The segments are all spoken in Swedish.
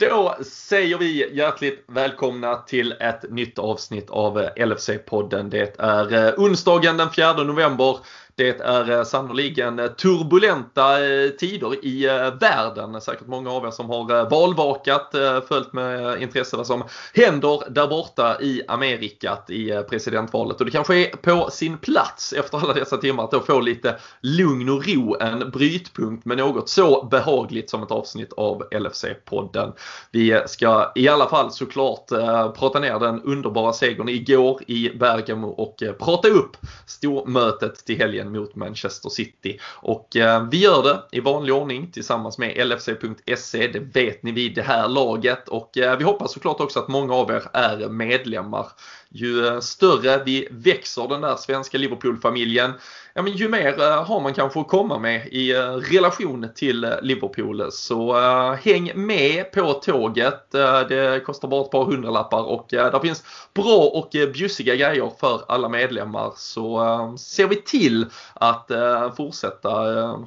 Då säger vi hjärtligt välkomna till ett nytt avsnitt av LFC-podden. Det är eh, onsdagen den 4 november. Det är eh, sannoliken eh, turbulenta eh, tider i världen. Säkert många av er som har valvakat, följt med intresse vad som händer där borta i Amerikat i presidentvalet. Och det kanske är på sin plats efter alla dessa timmar att då få lite lugn och ro, en brytpunkt med något så behagligt som ett avsnitt av LFC-podden. Vi ska i alla fall såklart prata ner den underbara segern igår i Bergamo och prata upp stormötet till helgen mot Manchester City. Och eh, vi gör det i vanlig ordning tillsammans med LFC.se. Det vet ni vid det här laget och eh, vi hoppas såklart också att många av er är medlemmar. Ju eh, större vi växer den där svenska Liverpool-familjen ja, men ju mer eh, har man kanske att komma med i eh, relation till Liverpool. Så häng med på tåget. det kostar bara ett par hundralappar och där finns bra och bjussiga grejer för alla medlemmar. Så ser vi till att fortsätta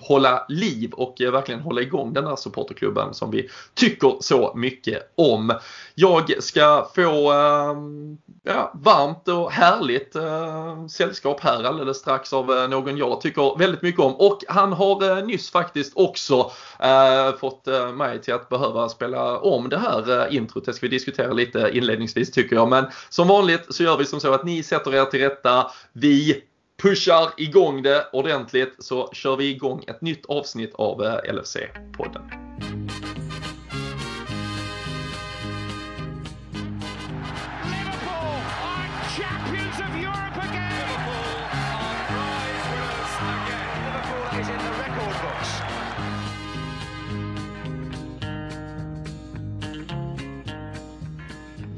hålla liv och verkligen hålla igång den där supporterklubben som vi tycker så mycket om. Jag ska få ja, varmt och härligt eh, sällskap här alldeles strax av eh, någon jag tycker väldigt mycket om. Och han har eh, nyss faktiskt också eh, fått eh, mig till att behöva spela om det här eh, introt. Det ska vi diskutera lite inledningsvis tycker jag. Men som vanligt så gör vi som så att ni sätter er till rätta. Vi pushar igång det ordentligt så kör vi igång ett nytt avsnitt av eh, LFC-podden.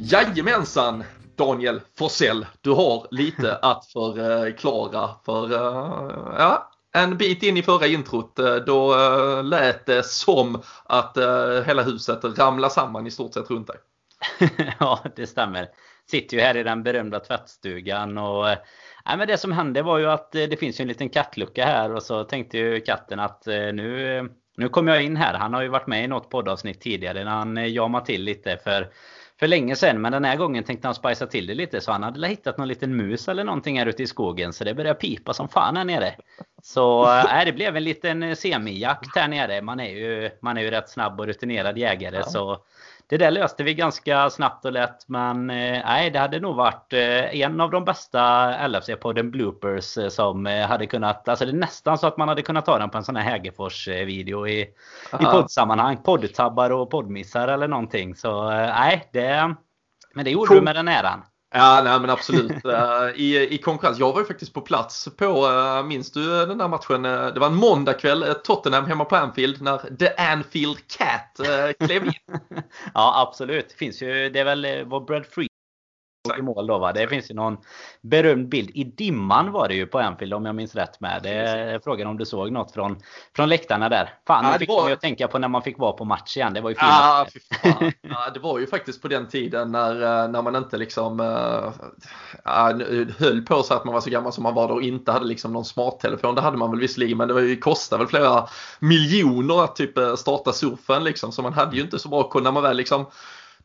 Jajamensan Daniel Forsell, du har lite att förklara för uh, ja, en bit in i förra introt uh, då uh, lät det som att hela huset ramlade samman i stort sett runt dig. ja, det stämmer. Sitter ju här i den berömda tvättstugan och Nej, men det som hände var ju att det finns en liten kattlucka här och så tänkte ju katten att nu, nu kommer jag in här. Han har ju varit med i något poddavsnitt tidigare när han jamade till lite för för länge sedan. Men den här gången tänkte han spicea till det lite. Så han hade hittat någon liten mus eller någonting här ute i skogen. Så det började pipa som fan här nere. Så äh, det blev en liten semijakt här nere. Man är ju, man är ju rätt snabb och rutinerad jägare. Ja. Så det där löste vi ganska snabbt och lätt. Men eh, nej, det hade nog varit eh, en av de bästa LFC-podden bloopers eh, som hade kunnat, alltså det är nästan så att man hade kunnat ta den på en sån här Hägerfors-video i, i poddsammanhang. Poddtabbar och poddmissar eller någonting. Så nej, det, men det gjorde cool. du med den äran. Ja, nej men absolut. Eh, I, I konkurrens. Jag var ju faktiskt på plats på, uh, minns du den där matchen? Uh, det var en måndagkväll, Tottenham hemma på Anfield när The Anfield Cat klev in. ja, absolut. Finns ju, det är väl vår Brad Free i mål då va. Det finns ju någon berömd bild. I dimman var det ju på Anfield om jag minns rätt med. Det är frågan om du såg något från, från läktarna där. Fan, ja, det fick var... att tänka på när man fick vara på match igen. Det var ju fint. Ja, ja, det var ju faktiskt på den tiden när, eh, när man inte liksom uh, höll på så att man var så gammal som man var då och inte hade liksom någon smarttelefon. Det hade man väl visserligen men det var ju, kostade väl flera miljoner att typ eh, starta surfen liksom. Så man hade ju inte så bra koll när man väl liksom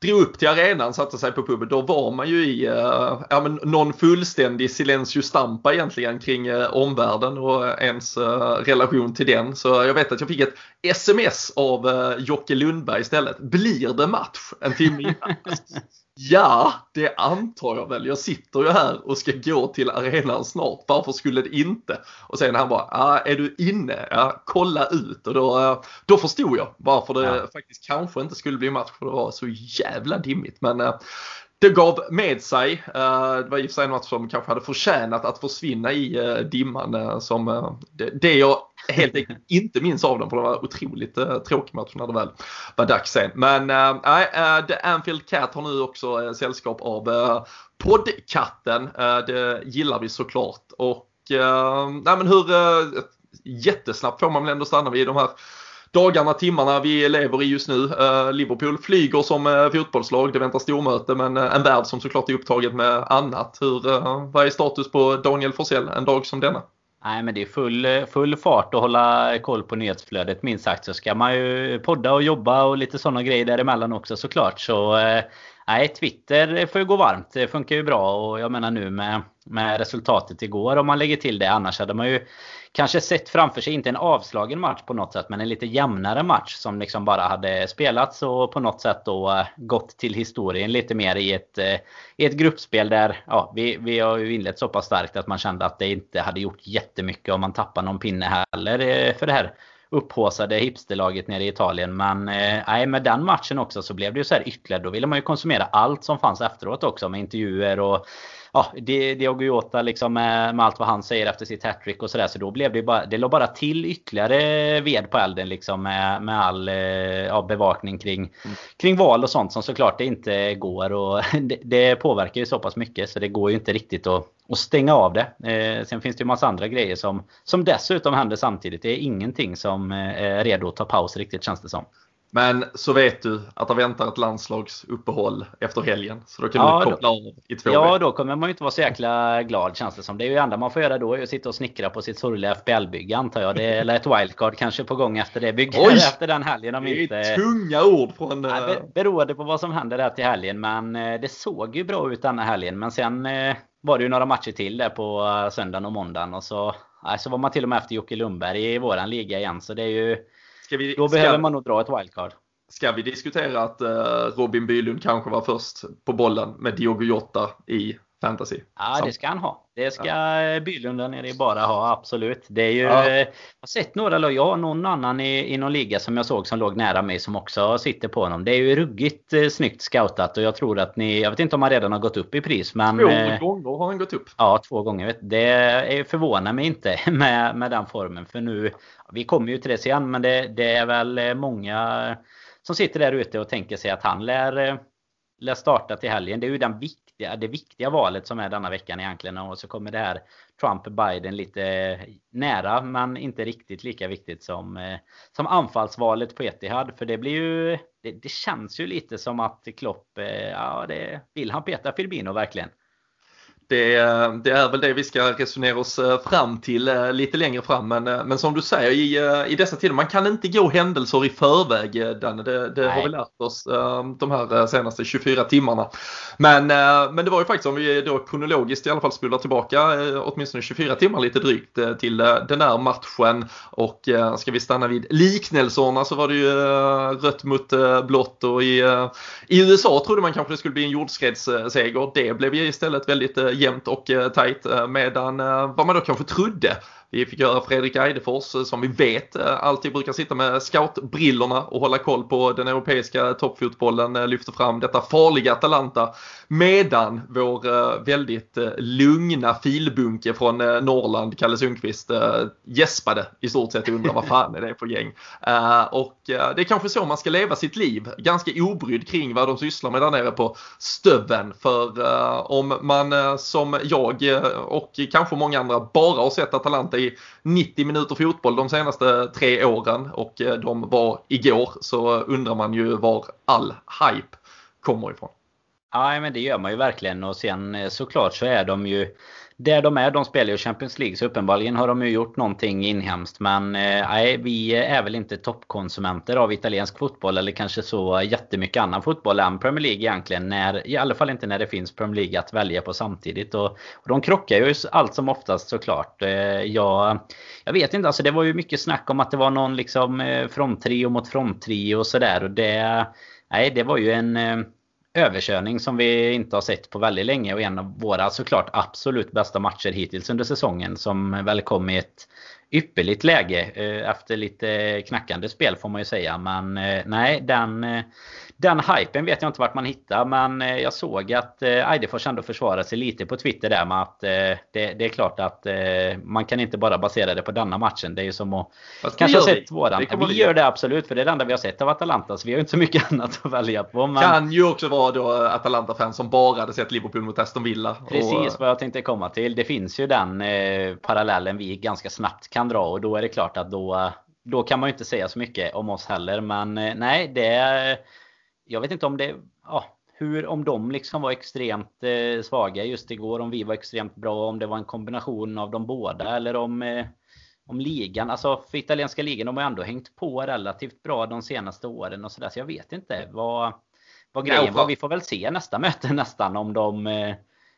drog upp till arenan, satte sig på puben, då var man ju i eh, ja, men någon fullständig silencio stampa egentligen kring eh, omvärlden och ens eh, relation till den. Så jag vet att jag fick ett sms av eh, Jocke Lundberg istället. Blir det match en timme innan? Ja, det antar jag väl. Jag sitter ju här och ska gå till arenan snart. Varför skulle det inte? Och sen han bara, ah, är du inne? Ja, kolla ut. Och då, eh, då förstod jag varför det ja. faktiskt kanske inte skulle bli match. För det var så jävla dimmigt. Men eh, det gav med sig. Eh, det var i och för sig något som kanske hade förtjänat att försvinna i dimman. Som det jag helt enkelt inte minns av den för det var otroligt eh, tråkig match när det väl var dags sen. Men eh, nej, eh, The Anfield Cat har nu också eh, sällskap av eh, poddkatten. Eh, det gillar vi såklart. Och nej men hur jättesnabbt får man väl ändå stanna vid de här dagarna, timmarna vi lever i just nu. Liverpool flyger som fotbollslag, det väntar stormöte men en värld som såklart är upptaget med annat. Hur, vad är status på Daniel Forsell en dag som denna? Nej men det är full, eh, full fart att hålla koll på nyhetsflödet minst sagt. Så ska man ju podda och jobba och lite sådana grejer däremellan också såklart. Så eh, nej, Twitter får ju gå varmt. Det funkar ju bra och jag menar nu med, med resultatet igår om man lägger till det. Annars hade man ju kanske sett framför sig, inte en avslagen match på något sätt, men en lite jämnare match som liksom bara hade spelats och på något sätt då eh, gått till historien lite mer i ett, eh, i ett gruppspel där ja, vi, vi har ju inlett så pass starkt att man kände att det inte hade gjort jättemycket om man tappar någon pinne heller eh, för det här upphåsade hipsterlaget nere i Italien. Men nej, med den matchen också så blev det ju så här ytterligare. Då ville man ju konsumera allt som fanns efteråt också med intervjuer och ja, Diogo Jota liksom med, med, allt vad han säger efter sitt hattrick och sådär. Så då blev det bara, det låg bara till ytterligare ved på elden liksom med, med all eh, ja, bevakning kring, mm. kring val och sånt som såklart det inte går. Och det, det, påverkar ju så pass mycket så det går ju inte riktigt att, att stänga av det. Eh, sen finns det ju massa andra grejer som, som dessutom händer samtidigt. Det är ingenting som eh, är redo att ta paus riktigt känns det som. Men så vet du att det väntar ett landslagsuppehåll efter helgen. Så då kan ja, du koppla av i två Ja, då kommer man ju inte vara så jäkla glad känns det som. Det är ju enda man får göra då är att sitta och snickra på sitt sorgliga FBL-bygge antar jag. Det är, eller ett wildcard kanske på gång efter det bygget. Efter den helgen om det är inte... tunga ord från... Ja, eh, beroende på vad som händer där till helgen. Men eh, det såg ju bra ut denna helgen. Men sen eh, var det ju några matcher till där på söndagen och måndagen. Och så, så var man till och med efter Jocke Lundberg i våran liga igen. Så det är ju... Vi, då behöver man nog dra ett wildcard. Ska vi diskutera att uh, Robin Bylund kanske var först på bollen med Diogo Jota i fantasy? Ja, det ska han ha. Det ska ja. Bylund där nere bara ha, absolut. Det är ju, ja. Jag har sett några lag, jag har någon annan i, i någon liga som jag såg som låg nära mig som också sitter på honom. Det är ju ruggigt eh, snyggt scoutat och jag tror att ni, jag vet inte om han redan har gått upp i pris men... Två eh, gånger har han gått upp. Ja, två gånger. Det är, förvånar mig inte med, med den formen för nu, vi kommer ju till det sen men det, det är väl många som sitter där ute och tänker sig att han lär, eh, lär starta till helgen. Det är ju den viktiga, det viktiga valet som är denna veckan egentligen. Och så kommer det här Trump-Biden lite nära men inte riktigt lika viktigt som, eh, som anfallsvalet på Etihad. För det blir ju, det, det känns ju lite som att Klopp, eh, ja det vill han peta Firmino verkligen. Det, det, är väl det vi ska resonera oss eh, fram till eh, lite längre fram. Men, eh, men som du säger i, i dessa tider, man kan inte gå händelser i förväg Danne. Det, det har vi lärt oss de här senaste 24 timmarna. Men, men det var ju faktiskt om vi då kronologiskt i alla fall spolar tillbaka åtminstone 24 timmar lite drygt till den här matchen. Och ska vi stanna vid liknelserna så var det ju rött mot blått och i, i USA trodde man kanske det skulle bli en jordskredsseger. Det blev ju istället väldigt jämnt och eh, tajt eh, medan eh, vad man då kanske trodde vi fick höra Fredrik Eidefors eh, som vi vet eh, alltid brukar sitta med scoutbrillorna och hålla koll på den europeiska toppfotbollen eh, lyfter fram detta farliga Atalanta. Medan vår väldigt lugna filbunke från Norrland, Kalle Sundqvist, gäspade i stort sett och undrade vad fan är det för gäng. Och det är kanske så man ska leva sitt liv, ganska obrydd kring vad de sysslar med där nere på Stöven. För om man som jag och kanske många andra bara har sett Atalanta i 90 minuter fotboll de senaste tre åren och eh, de var igår så undrar man ju var all hype kommer ifrån. Ja men det gör man ju verkligen och sen eh, såklart så är de ju där de är, de spelar ju Champions League så uppenbarligen har de ju gjort någonting inhemskt. Men eh, nej, vi är väl inte toppkonsumenter av italiensk fotboll eller kanske så jättemycket annan fotboll än Premier League egentligen. När, I alla fall inte när det finns Premier League att välja på samtidigt. Och, och de krockar ju allt som oftast såklart. Eh, jag, jag vet inte, alltså det var ju mycket snack om att det var någon liksom eh, fronttrio mot fronttrio och sådär. Och det, nej, det var ju en eh, överkörning som vi inte har sett på väldigt länge och en av våra såklart absolut bästa matcher hittills under säsongen som väl kom i ett ypperligt läge eh, efter lite knackande spel får man ju säga. Men eh, nej, den, eh, den hypen vet jag inte vart man hittar men eh, jag såg att eh, Eidefors ändå försvarade sig lite på Twitter där med att eh, det, det, är klart att man kan inte bara basera det på denna matchen. Det är ju som att Fast kanske ha sett våran. Vi, vi gör det absolut för det är det enda vi har sett av Atalanta så vi har ju inte så mycket annat att välja på. Men... Kan ju också vara då Atalanta-fans som bara hade sett Liverpool mot Aston Villa. Precis och... vad jag tänkte komma till. Det finns ju den eh, parallellen vi ganska snabbt kan dra och då är det klart att då då kan man ju inte säga så mycket om oss heller men nej det är jag vet inte om det... Ja, hur, om de liksom var extremt eh, svaga just igår, om vi var extremt bra, om det var en kombination av de båda eller om, eh, om ligan, alltså för italienska ligan, de har ändå hängt på relativt bra de senaste åren och sådär. Så jag vet inte vad, vad grejen var. Vi får väl se nästa möte nästan om de eh,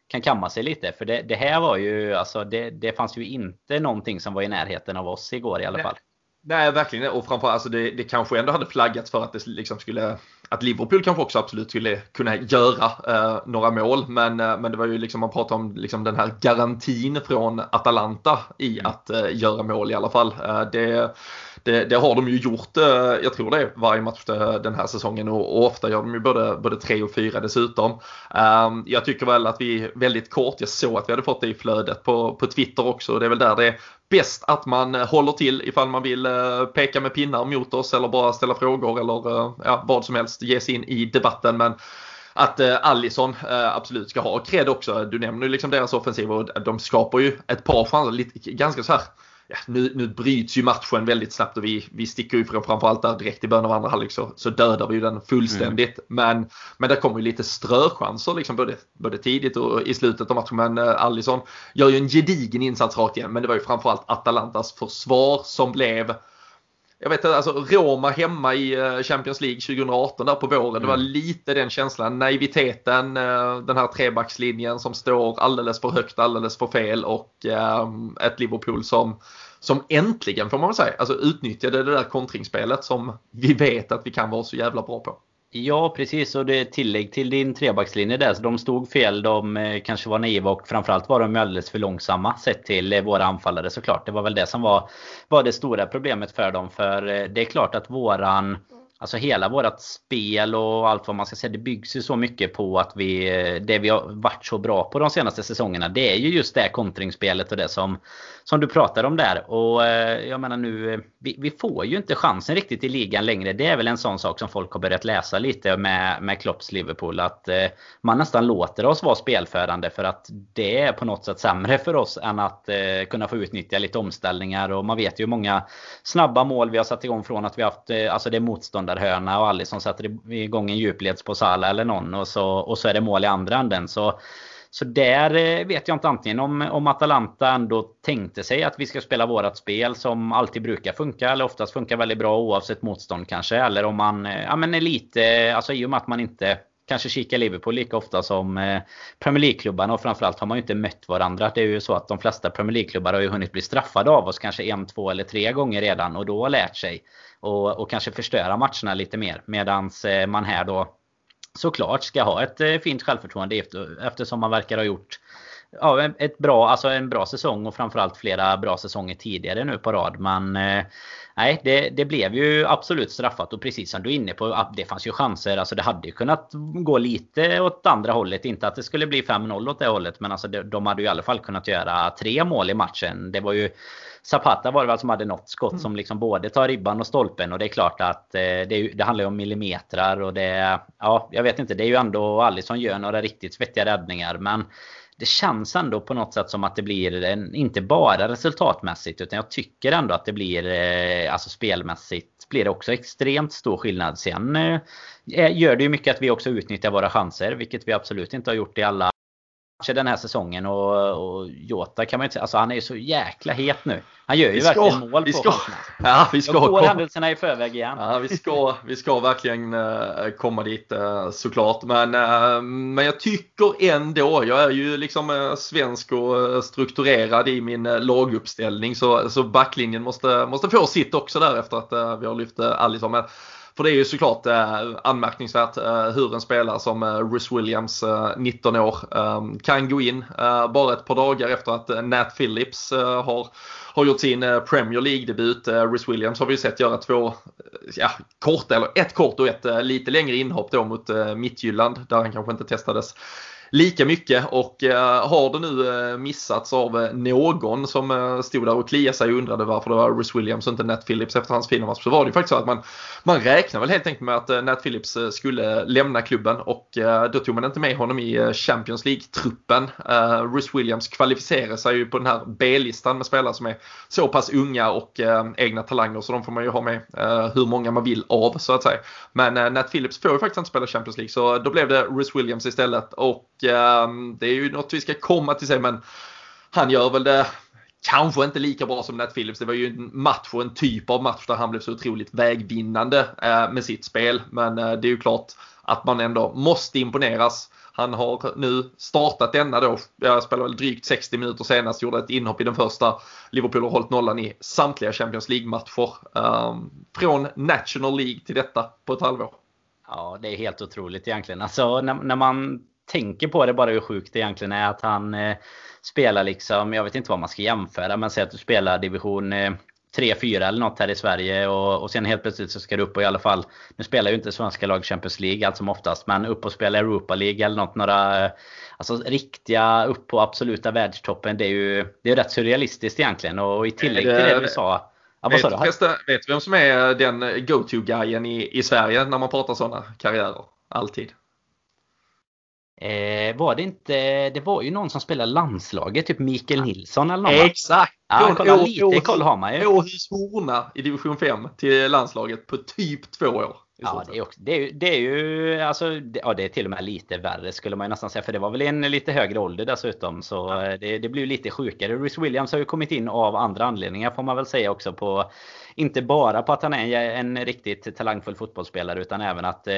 kan kamma sig lite. För det, det här var ju, alltså det, det fanns ju inte någonting som var i närheten av oss igår i alla fall. Nej, verkligen. Och framförallt, alltså det, det kanske ändå hade flaggats för att det liksom skulle att Liverpool kanske också absolut skulle kunna göra eh, några mål. Men, eh, men det var ju liksom, man pratade om liksom den här garantin från Atalanta i mm. att eh, göra mål i alla fall. Eh, det, det, det, har de ju gjort, eh, jag tror det är varje match den här säsongen och, och ofta gör de ju både, både tre och fyra dessutom. Ehm, jag tycker väl att vi väldigt kort, jag såg att vi hade fått det i flödet på, på Twitter också. Det är väl där det är bäst att man eh, håller till ifall man vill eh, peka med pinnar mot oss eller bara ställa frågor eller ja, vad som helst ge sig in i debatten. Men att eh, Allison eh, absolut ska ha cred också. Du nämner ju liksom deras offensiv och de skapar ju ett par chanser, ganska så här ja, nu, nu bryts ju matchen väldigt snabbt och vi, vi sticker ju från framförallt där direkt i början av andra halvlek så, så dödar vi ju den fullständigt. Mm. Men, men det kommer ju lite ströchanser liksom både, både tidigt och i slutet av matchen. Men uh, Allison gör ju en gedigen insats rakt igen. Men det var ju framförallt Atalantas försvar som blev jag vet inte, alltså Roma hemma i eh, Champions League 2018 där på våren. Mm. Det var mm. lite den känslan, naiviteten, eh, den här trebackslinjen som står alldeles för högt, alldeles för fel och ett Liverpool som som äntligen får man väl säga, alltså utnyttjade det där kontringsspelet som vi vet att vi kan vara så jävla bra på. Ja precis och det är tillägg till din trebackslinje där. Så de stod fel, de eh, kanske var naiva och framförallt var de alldeles för långsamma sett till eh, våra anfallare såklart. Det var väl det som var, var det stora problemet för dem. För eh, det är klart att våran Alltså hela vårat spel och allt vad man ska säga. Det byggs ju så mycket på att vi, det vi har varit så bra på de senaste säsongerna. Det är ju just det kontringsspelet och det som, som du pratar om där. Och eh, jag menar nu, vi, vi, får ju inte chansen riktigt i ligan längre. Det är väl en sån sak som folk har börjat läsa lite med, med Klopps Liverpool. Att eh, man nästan låter oss vara spelförande för att det är på något sätt sämre för oss än att eh, kunna få utnyttja lite omställningar. Och man vet ju hur många snabba mål vi har satt igång från att vi haft, alltså det är standardhörna och Alisson sätter igång en djupleds på Sala eller någon och så, och så är det mål i andra änden. Så så där eh, vet jag inte antingen om, om Atalanta ändå tänkte sig att vi ska spela vårat spel som alltid brukar funka eller oftast funkar väldigt bra oavsett motstånd kanske. Eller om man eh, ja, men är lite, alltså i och med att man inte kanske kika Liverpool lika ofta som eh, Premier League-klubbarna och framförallt har man ju inte mött varandra. Det är ju så att de flesta Premier League-klubbar har ju hunnit bli straffade av oss kanske en, två eller tre gånger redan och då har lärt sig och, och kanske förstöra matcherna lite mer. Medans eh, man här då såklart ska ha ett eh, fint självförtroende eftersom man verkar ha gjort ja, ett bra, alltså en bra säsong och framförallt flera bra säsonger tidigare nu på rad. Men eh, nej, det, det, blev ju absolut straffat och precis som du är inne på, det fanns ju chanser. Alltså det hade ju kunnat gå lite åt andra hållet. Inte att det skulle bli 5-0 åt det hållet, men alltså de hade ju i alla fall kunnat göra tre mål i matchen. Det var ju Zapata var det väl som hade något skott som liksom både tar ribban och stolpen och det är klart att eh, det, det handlar ju om millimetrar och det... Ja, jag vet inte. Det är ju ändå Alisson gör några riktigt svettiga räddningar men det känns ändå på något sätt som att det blir en, inte bara resultatmässigt utan jag tycker ändå att det blir eh, alltså spelmässigt blir det också extremt stor skillnad. Sen eh, gör det ju mycket att vi också utnyttjar våra chanser vilket vi absolut inte har gjort i alla matcher den här säsongen och, och Jota kan man inte säga, alltså han är ju så jäkla het nu. Han gör ju ska, verkligen mål vi på ska, Ja, vi ska går händelserna i förväg igen. Ja, vi ska, vi ska verkligen uh, komma dit uh, såklart. Men, uh, men jag tycker ändå, jag är ju liksom svensk och strukturerad i min laguppställning så, så backlinjen måste, måste få sitt också där efter att vi har lyft Alisson. För det är ju såklart eh, anmärkningsvärt eh, hur en spelare som eh, Bruce Williams, eh, 19 år, eh, kan gå in eh, bara ett par dagar efter att eh, Nat Phillips eh, har har gjort sin eh, Premier League-debut. Rhys Williams har vi ju sett göra två, ja, korta, eller ett kort och ett lite längre inhopp då mot Mittjylland där han kanske inte testades lika mycket och eh, har det nu eh, missats av eh, någon som stod där och kliade sig och undrade varför det var Rhys Williams och inte Nat Phillips efter hans fina match så var det ju faktiskt så att man, man räknar väl helt enkelt med att Nat Phillips skulle lämna klubben och då tog man inte med honom i Champions League-truppen. Rhys Williams kvalificerar sig ju på den här B-listan med spelare som är så pass unga och egna talanger så de får man ju ha med hur många man vill av så att säga. Men Nat Phillips får ju faktiskt inte spela Champions League så då blev det Rhys Williams istället och Ehm, det är ju något vi ska komma till sen men han gör väl det kanske inte lika bra som Nat Phillips. Det var ju en match och en typ av match där han blev så otroligt vägvinnande eh, med sitt spel. Men eh, det är ju klart att man ändå måste imponeras. Han har nu startat denna då, jag spelade väl drygt 60 minuter senast, gjorde ett inhopp i den första. Liverpool har hållit nollan i samtliga Champions League-matcher. Um, från National League till detta på ett halvår. Ja, det är helt otroligt egentligen. Alltså när, när man tänker på det bara hur sjukt det egentligen är att han eh, spelar liksom, jag vet inte vad man ska jämföra, men säg att du spelar division eh, 3-4 eller något här i Sverige och, och sen helt plötsligt så ska du upp och i alla fall, nu spelar ju inte svenska lag Champions League allt som oftast, men upp och spela Europa League eller något, några eh, Alltså riktiga upp på absoluta världstoppen, det är ju det är rätt surrealistiskt egentligen och i tillägg till det du sa Ja, vet, du, vet du vem som är den go-to-guyen i, i Sverige när man pratar sådana karriärer? Alltid. Eh, var det inte, det var ju någon som spelade landslaget, typ Mikael Nilsson eller någon Exakt! Ja, kolla, lite koll har man ju. Åhus Horna i division 5 till landslaget på typ två år. Ja, det är, också, det, är ju, det är ju alltså, det, ja, det är till och med lite värre skulle man ju nästan säga. För det var väl en lite högre ålder dessutom. Så ja. det, det blir lite sjukare. Rhys Williams har ju kommit in av andra anledningar får man väl säga också. på Inte bara på att han är en riktigt talangfull fotbollsspelare utan även att eh,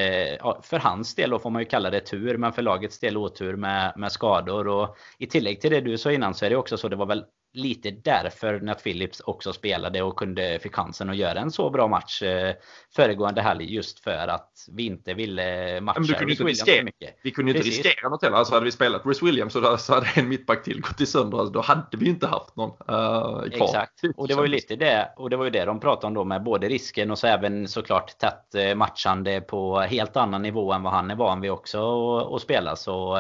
för hans del då får man ju kalla det tur. Men för lagets del otur med, med skador. Och i tillägg till det du sa innan så är det också så det var väl lite därför Nat Phillips också spelade och kunde fick chansen att göra en så bra match eh, föregående helg just för att vi inte ville matcha men du kunde inte riskera, mycket. Vi kunde inte Precis. riskera något heller. Alltså hade vi spelat Chris Williams så, så hade en mittback till gått i sönder. Alltså, då hade vi inte haft någon uh, kvar. Exakt. Och det var ju lite det. Och det var ju det de pratade om då med både risken och så även såklart tätt eh, matchande på helt annan nivå än vad han är van vid också att spela. Så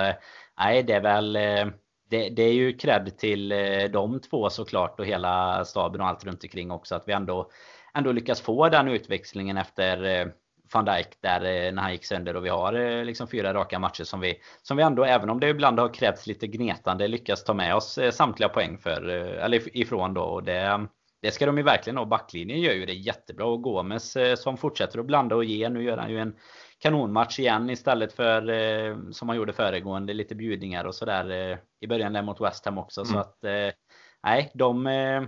nej, det är väl det, det, är ju cred till eh, de två såklart och hela staben och allt runt omkring också. Att vi ändå, ändå lyckas få den utväxlingen efter eh, van Dijk där eh, när han gick sönder och vi har liksom fyra raka matcher som vi som vi ändå även om det ibland har krävts lite gnetande lyckas ta med oss samtliga poäng för eller ifrån då och det det ska de ju verkligen ha. Backlinjen gör ju det jättebra och Gomes som fortsätter att blanda och ge. Nu gör han ju en kanonmatch igen istället för eh, som man gjorde föregående lite bjudningar och sådär eh, i början där mot West Ham också. Mm. Så att eh, nej, de eh,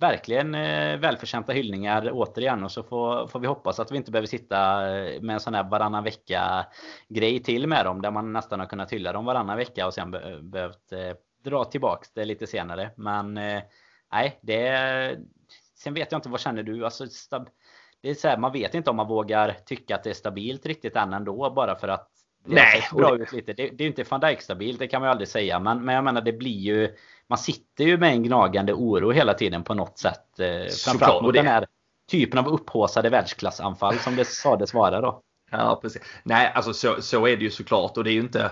verkligen eh, välförtjänta hyllningar återigen och så får, får vi hoppas att vi inte behöver sitta eh, med en sån här varannan vecka grej till med dem där man nästan har kunnat hylla dem varannan vecka och sen be behövt eh, dra tillbaks det lite senare. Men nej, det Sen vet jag inte, vad känner du? Alltså, det är så här, man vet inte om man vågar tycka att det är stabilt riktigt än ändå bara för att det Nej, bra ut lite. Det, det är ju inte van Dijk stabilt, det kan man ju aldrig säga. Men, men jag menar det blir ju Man sitter ju med en gnagande oro hela tiden på något sätt. Eh, framförallt mot den här typen av upphåsade världsklassanfall som det sades vara då. Ja precis. Nej alltså så, så är det ju såklart och det är ju inte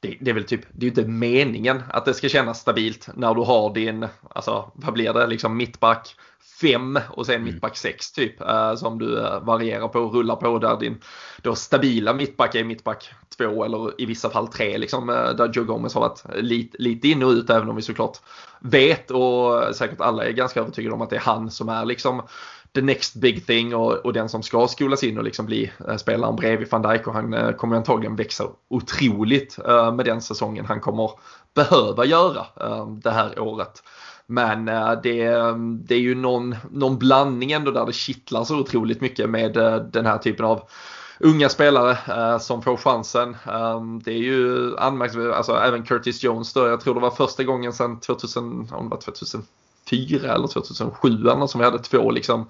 det, det, är väl typ, det är ju inte meningen att det ska kännas stabilt när du har din, alltså vad blir det, liksom mittback, 5 och sen mm. mittback 6 typ. Uh, som du uh, varierar på och rullar på där din då stabila mittback är mittback 2 eller i vissa fall 3 liksom. Uh, där Joe Gomez har varit lite, lite in och ut även om vi såklart vet och säkert alla är ganska övertygade om att det är han som är liksom the next big thing och, och den som ska skolas in och liksom bli eh, spelaren bredvid van Dijk och han eh, kommer antagligen växa otroligt eh, med den säsongen han kommer behöva göra det här året. Men det, det är ju någon, någon blandning ändå där det kittlar så otroligt mycket med den här typen av unga spelare eh, som får chansen. Eh, det är ju anmärkningsvärt, alltså även Curtis Jones då, jag tror det var första gången sedan 2000, om det var 2004 eller 2007 eller som vi hade två liksom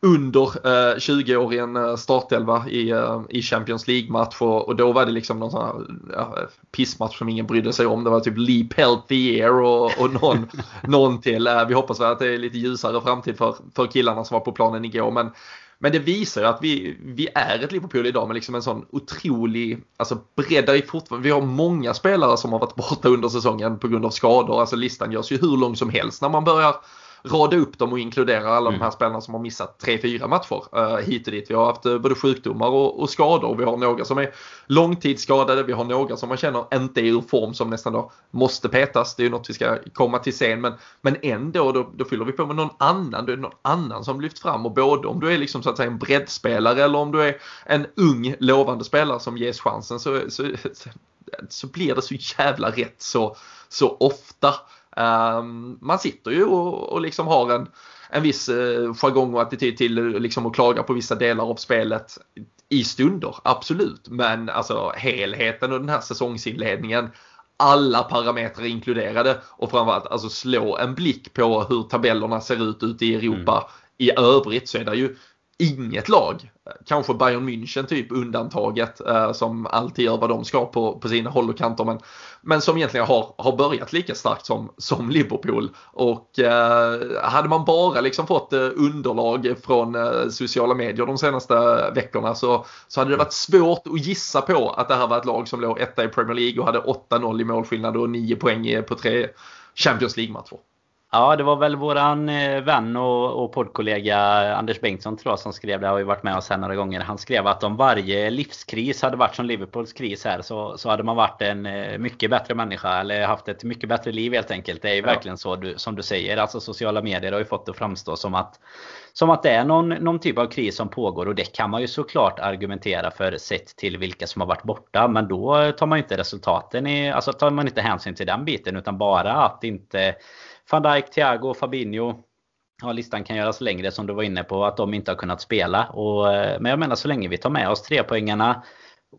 under eh, 20-åringen eh, startelva i, eh, i Champions League-match och, och, då var det liksom någon sån här ja, pissmatch som ingen brydde sig om. Det var typ Leap Healthy Year och, och någon, någon till. Eh, vi hoppas väl att det är lite ljusare framtid för, för killarna som var på planen igår men men det visar ju att vi, vi är ett Liverpool idag med liksom en sån otrolig alltså bredd. I fortfarande, vi har många spelare som har varit borta under säsongen på grund av skador. Alltså listan görs ju hur lång som helst när man börjar rada upp dem och inkludera alla mm. de här spelarna som har missat 3-4 matcher uh, hit och dit. Vi har haft uh, både sjukdomar och, och, skador. Vi har några som är långtidsskadade. Vi har några som man känner inte är ur form som nästan då måste petas. Det är ju något vi ska komma till sen. Men, men ändå, då, då fyller vi på med någon annan. Då är det någon annan som lyfts fram. Och både om du är liksom så att säga en breddspelare eller om du är en ung lovande spelare som ges chansen så, så, så blir det så jävla rätt så, så ofta. Um, man sitter ju och, och liksom har en, en viss uh, jargong och attityd till liksom att klaga på vissa delar av spelet i stunder, absolut. Men alltså helheten och den här säsongsinledningen alla parametrar inkluderade och framförallt alltså slå en blick på hur tabellerna ser ut ute i Europa mm. i övrigt så är det ju inget lag, kanske Bayern München typ undantaget eh, som alltid gör vad de ska på, på sina håll och kanter men, men som egentligen har, har börjat lika starkt som, som Liverpool och eh, hade man bara liksom fått eh, underlag från eh, sociala medier de senaste veckorna så, så hade det varit svårt att gissa på att det här var ett lag som låg etta i Premier League och hade 8-0 i målskillnad och 9 poäng på tre Champions League-matcher. Ja, det var väl våran eh, vän och, och poddkollega Anders Bengtsson tror jag som skrev det. Har ju varit med oss här några gånger. Han skrev att om varje livskris hade varit som Liverpools kris här så, så hade man varit en eh, mycket bättre människa. Eller haft ett mycket bättre liv helt enkelt. Det är ju ja. verkligen så du, som du säger. Alltså sociala medier har ju fått det att framstå som att som att det är någon, någon typ av kris som pågår och det kan man ju såklart argumentera för sett till vilka som har varit borta. Men då tar man inte resultaten i, alltså tar man inte hänsyn till den biten utan bara att inte van Dijk, Thiago, Fabinho. Ja, listan kan göras längre som du var inne på att de inte har kunnat spela. Och, eh, men jag menar så länge vi tar med oss tre poängarna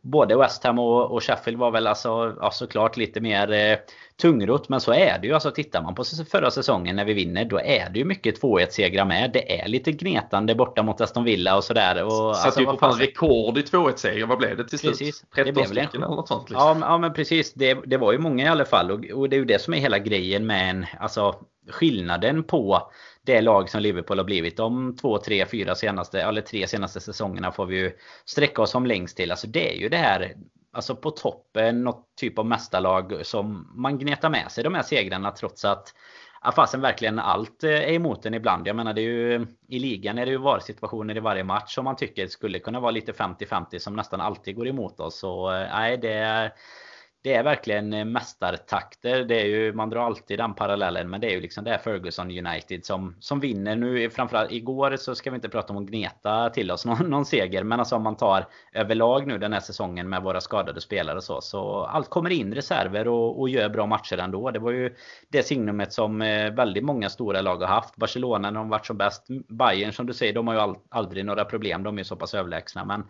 både West Ham och, och Sheffield var väl alltså, ja, såklart lite mer eh, tungrot. Men så är det ju. Alltså tittar man på förra säsongen när vi vinner. Då är det ju mycket 2-1 segrar med. Det är lite gnetande borta mot Aston Villa och sådär. Och, Satt alltså, ju för fan rekord i 2-1 seger. Vad blev det till slut? Precis. 13 det stycken eller något sånt. Liksom. Ja, ja men precis. Det, det var ju många i alla fall. Och, och det är ju det som är hela grejen med en... Alltså skillnaden på det lag som Liverpool har blivit. De två, tre, fyra senaste, eller tre senaste säsongerna får vi ju sträcka oss som längst till. Alltså det är ju det här Alltså på toppen, något typ av mästarlag som man gnetar med sig de här segrarna trots att Ja, fasen verkligen allt eh, är emot en ibland. Jag menar det är ju i ligan är det ju VAR-situationer i varje match som man tycker skulle kunna vara lite 50-50 som nästan alltid går emot oss. Så eh, nej, det är det är verkligen eh, mästartakter. Det är ju, man drar alltid den parallellen. Men det är ju liksom det är Ferguson United som, som vinner. Nu framförallt igår så ska vi inte prata om att gneta till oss någon, någon seger. Men alltså om man tar överlag nu den här säsongen med våra skadade spelare och så. Så allt kommer in reserver och, och gör bra matcher ändå. Det var ju det signumet som eh, väldigt många stora lag har haft. Barcelona när de varit som bäst. Bayern som du säger, de har ju aldrig några problem. De är så pass överlägsna. Men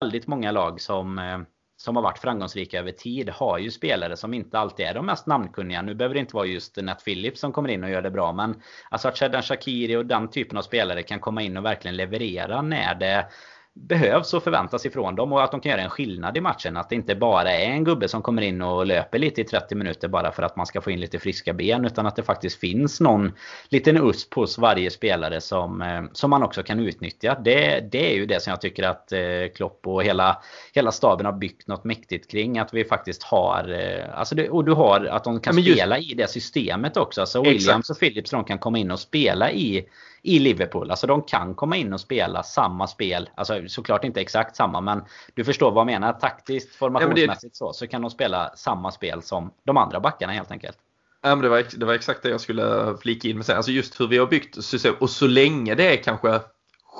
väldigt många lag som eh, som har varit framgångsrika över tid har ju spelare som inte alltid är de mest namnkunniga. Nu behöver det inte vara just Nat Phillips som kommer in och gör det bra. Men alltså att Shedan Shakiri och den typen av spelare kan komma in och verkligen leverera när det behövs och förväntas ifrån dem och att de kan göra en skillnad i matchen. Att det inte bara är en gubbe som kommer in och löper lite i 30 minuter bara för att man ska få in lite friska ben. Utan att det faktiskt finns någon liten USP hos varje spelare som, eh, som man också kan utnyttja. Det, det är ju det som jag tycker att eh, Klopp och hela, hela staben har byggt något mäktigt kring. Att vi faktiskt har... Eh, alltså det, och du har att de kan just, spela i det systemet också. Alltså Williams exakt. och Phillips de kan komma in och spela i i Liverpool. Alltså de kan komma in och spela samma spel. Alltså såklart inte exakt samma men du förstår vad jag menar. Taktiskt, formationsmässigt så, så kan de spela samma spel som de andra backarna helt enkelt. Ja, men det, var, det var exakt det jag skulle flika in med sen. Alltså just hur vi har byggt system och så länge det är kanske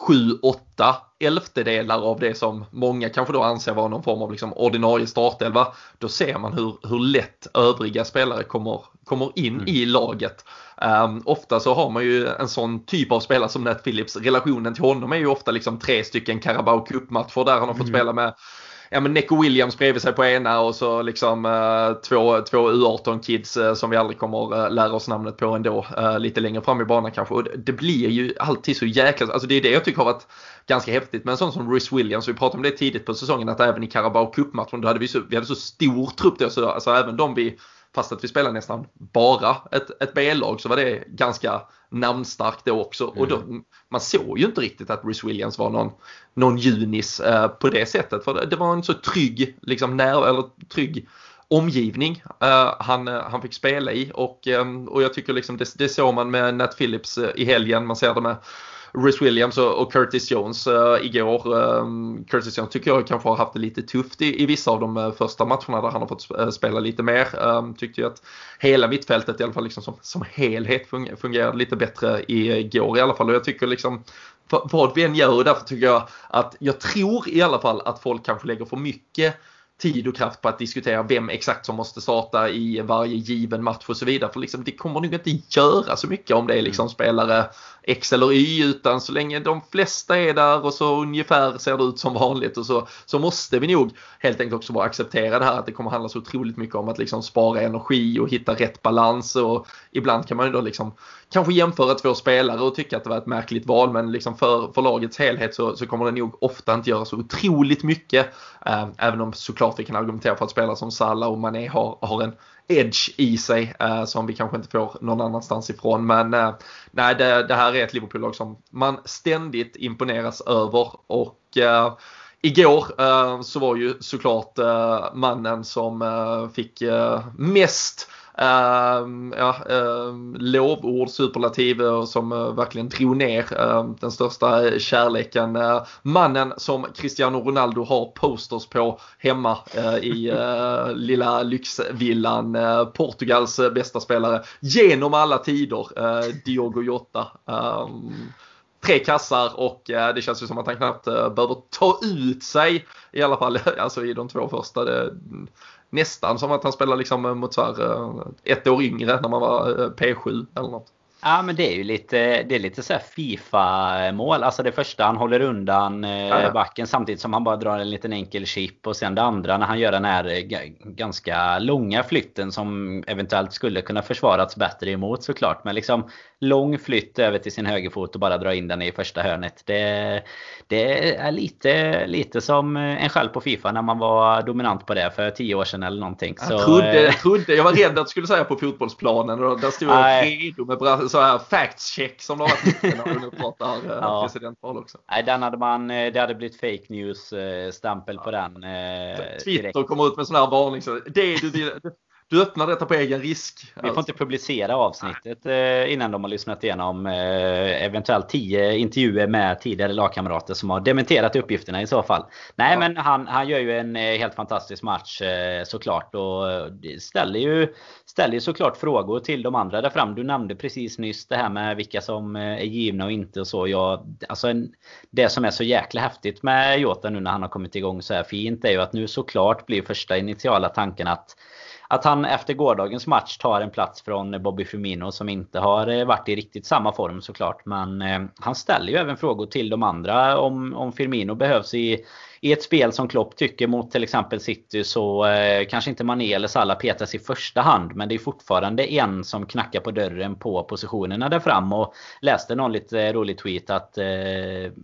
7, 8 elftedelar av det som många kanske då anser vara någon form av liksom ordinarie startelva. Då ser man hur, hur lätt övriga spelare kommer, kommer in mm. i laget. Um, ofta så har man ju en sån typ av spelare som Nat Phillips. Relationen till honom är ju ofta liksom tre stycken Carabao Cup-matcher där han har fått mm. spela med ja, men Neco Williams bredvid sig på ena och så liksom uh, två, två U18-kids uh, eh, som vi aldrig kommer uh, lära oss namnet på ändå. lite längre fram i banan kanske. Och det, det blir ju alltid så jäkla, alltså det är det jag tycker har varit ganska häftigt med en sån som Rhys Williams. Vi pratade om det tidigt på säsongen att även i Carabao Cup-matchen då hade vi så, vi hade så stor trupp då så alltså även de vi fast att vi spelade nästan bara ett, ett B-lag så var det ganska namnstarkt då också. Mm. Och då, man såg ju inte riktigt att Bruce Williams var någon, någon junis eh, på det sättet. För det, det var en så trygg, liksom, när, eller trygg omgivning uh, han, uh, han fick spela i och, um, och jag tycker liksom det, det såg man med Nat Phillips uh, i helgen, man ser det med Rhys Williams och, Curtis Jones igår. Um, Curtis Jones tycker jag kanske har haft det lite tufft i, i vissa av de första matcherna där han har fått spela lite mer. Um, tyckte ju att hela mittfältet i alla fall liksom som, som helhet fungerade lite bättre igår i alla fall och jag tycker liksom vad vi än gör och därför tycker jag att jag tror i alla fall att folk kanske lägger för mycket tid och kraft på att diskutera vem exakt som måste starta i varje given match och så vidare. För liksom, det kommer nog inte göra så mycket om det är liksom mm. spelare X eller Y utan så länge de flesta är där och så ungefär ser det ut som vanligt och så, så måste vi nog helt enkelt också bara acceptera det här att det kommer handla så otroligt mycket om att liksom spara energi och hitta rätt balans och ibland kan man ju då liksom kanske jämföra två spelare och tycka att det var ett märkligt val men liksom för, för lagets helhet så, så kommer det nog ofta inte göra så otroligt mycket. Eh, även om såklart vi kan argumentera för att spelare som Salah och Mané har, har en edge i sig eh, som vi kanske inte får någon annanstans ifrån. Men eh, nej, det, det, här är ett Liverpool-lag som man ständigt imponeras över och eh, Igår eh, så var ju såklart eh, mannen som fick mest ja, uh, lovord, superlativ som uh, verkligen drog ner ehm, den största kärleken. Eh, mannen som Cristiano Ronaldo har posters på hemma eh, i eh, lilla lyxvillan. Portugals bästa spelare genom alla tider, Diogo Jota ehm, tre kassar och det känns ju som att han knappt behöver ta ut sig i alla fall alltså i de två första. Det, nästan som att han spelar liksom mot så här, eh, ett år yngre när man var eh, P7 eller något. Ja men det är ju lite, det är lite så Fifa-mål. Alltså det första han håller undan eh, backen samtidigt som han bara drar en liten enkel chip. Och sen det andra när han gör den här ganska långa flytten som eventuellt skulle kunna försvarats bättre emot såklart. Men liksom lång flytt över till sin högerfot och bara dra in den i första hörnet. Det, det är lite, lite som en själv på Fifa när man var dominant på det för tio år sedan eller någonting. Så, jag, trodde, jag, trodde, jag var rädd att du skulle säga på fotbollsplanen. Och där stod jag redo med så här facts check som det har varit när nu pratar eh, ja. presidentval också. Nej, den hade man, eh, det hade blivit fake news stämpel ja. på den. Twitter direkt. kommer ut med sån här varning. Så det du, du öppnar detta på egen risk. Vi får inte publicera avsnittet. Eh, innan de har lyssnat igenom eh, eventuellt 10 intervjuer med tidigare lagkamrater som har dementerat uppgifterna i så fall. Nej ja. men han, han gör ju en eh, helt fantastisk match såklart och ställer ju, ställer ju såklart frågor till de andra där fram. Du nämnde precis nyss det här med vilka som är givna och inte och så. Jag, alltså en, det som är så jäkla häftigt med Jota nu när han har kommit igång så här fint är ju att nu såklart blir första initiala tanken att att han efter gårdagens match tar en plats från Bobby Firmino som inte har eh, varit i riktigt samma form såklart. Men eh, han ställer ju även frågor till de andra om, om Firmino behövs i i ett spel som Klopp tycker mot till exempel City så eh, kanske inte Mané eller Salah petas i första hand. Men det är fortfarande en som knackar på dörren på positionerna där fram. Och läste någon lite rolig tweet att eh,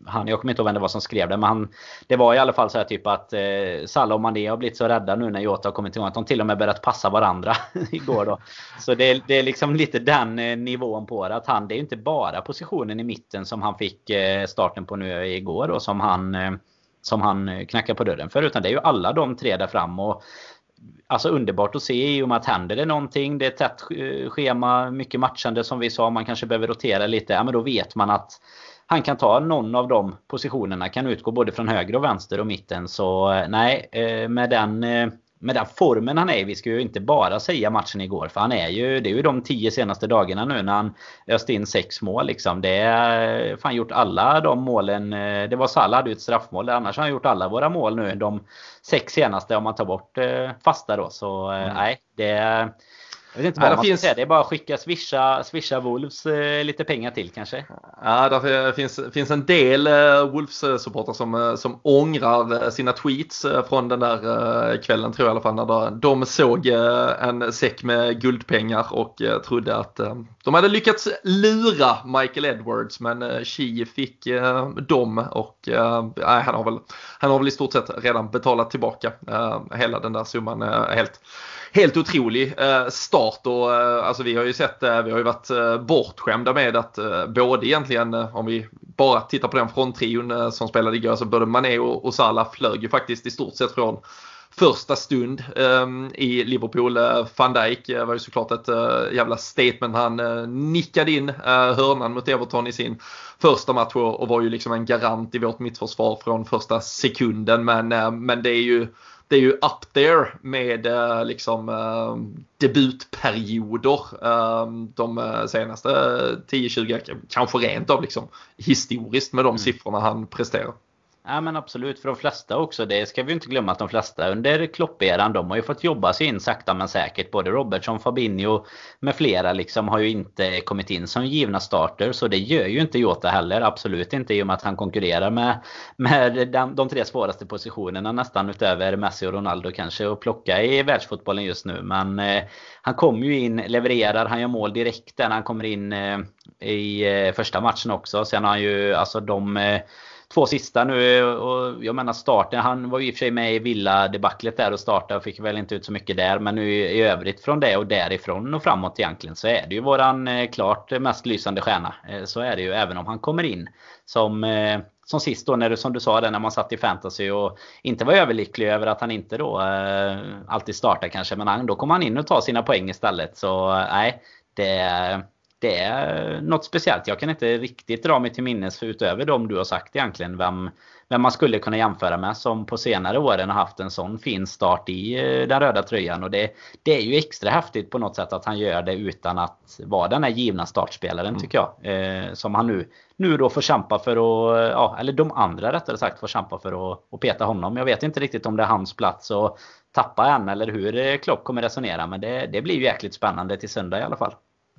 han, jag kommer inte ihåg vem det var som skrev det. Men han, det var i alla fall så här typ att eh, Salah och Mané har blivit så rädda nu när Jota har kommit igång. Att de till och med börjat passa varandra igår då. Så det, det är liksom lite den eh, nivån på det. Att han, det är inte bara positionen i mitten som han fick eh, starten på nu igår. Och som han eh, som han eh, knackar på dörren för. Utan det är ju alla de tre där fram. Och Alltså underbart att se i och med att händer det någonting, det är tätt eh, schema, mycket matchande som vi sa, man kanske behöver rotera lite. Ja men då vet man att han kan ta någon av de positionerna, kan utgå både från höger och vänster och mitten. Så eh, nej, med den med den formen han är i. Vi ska ju inte bara säga matchen igår. För han är ju, det är ju de tio senaste dagarna nu när han öste in sex mål. Liksom. Det är fan gjort alla de målen. Eh, det var Salah hade ju ett straffmål. Annars har han gjort alla våra mål nu. De sex senaste om man tar bort eh, fasta då. Så eh, mm. nej, det jag vet inte vad ja, man finns... ska säga. Det är bara att skicka swisha, swisha Wolves eh, lite pengar till kanske. Ja, det finns, finns en del eh, Wolves-supportrar som, eh, som ångrar sina tweets eh, från den där eh, kvällen tror jag i alla fall. När de såg eh, en säck med guldpengar och trodde att de hade lyckats lura Michael Edwards men eh, Chi fick dem och han, har väl, han har väl i stort sett redan betalat tillbaka hela den där summan helt helt otrolig eh, start och eh, alltså vi har ju sett, eh, vi har ju varit bortskämda med att både egentligen, om vi bara tittar på den fronttrion som spelade igår, så både Mané och Salah flög ju faktiskt i stort sett från första stund um, i Liverpool. Van Dijk var ju såklart ett uh, jävla statement. Han uh, nickade in uh, hörnan mot Everton i sin första match och, och, var ju liksom en garant i vårt mittförsvar från första sekunden. Men, men det är ju det är ju up there med uh, liksom uh, debutperioder uh, de senaste 10-20, kanske rent av liksom historiskt med de mm. siffrorna han presterar. Ja men absolut, för de flesta också. Det ska vi inte glömma att de flesta under Klopp-eran, de har ju fått jobba sig in sakta men säkert. Både Robertson, Fabinho med flera liksom har ju inte kommit in som givna starter. Så det gör ju inte Jota heller. Absolut inte i och med att han konkurrerar med, med de, de tre svåraste positionerna nästan utöver Messi och Ronaldo kanske att plocka i världsfotbollen just nu. Men eh, han kommer ju in, levererar, han gör mål direkt när han kommer in eh, i eh, första matchen också. Sen har han ju, alltså de eh, två sista nu. Och jag menar starten, han var ju i och för sig med i Villa-debaclet där och startade och fick väl inte ut så mycket där. Men nu i övrigt från det och därifrån och framåt egentligen så är det ju våran eh, klart mest lysande stjärna. Eh, så är det ju även om han kommer in som eh, som sist då när du, som du sa där, när man satt i fantasy och inte var överlycklig över att han inte då eh, alltid startar kanske. Men han, då kom han in och tar sina poäng istället. Så nej, det, det är något speciellt. Jag kan inte riktigt dra mig till minnes utöver de du har sagt egentligen. Vem, vem man skulle kunna jämföra med som på senare åren har haft en sån fin start i eh, den röda tröjan. Och det, det är ju extra häftigt på något sätt att han gör det utan att vara den här givna startspelaren mm. tycker jag. Eh, som han nu, nu då får kämpa för att, ja, eller de andra rättare sagt får kämpa för att, att peta honom. Jag vet inte riktigt om det är hans plats att tappa än eller hur eh, Klopp kommer resonera. Men det, det blir ju jäkligt spännande till söndag i alla fall.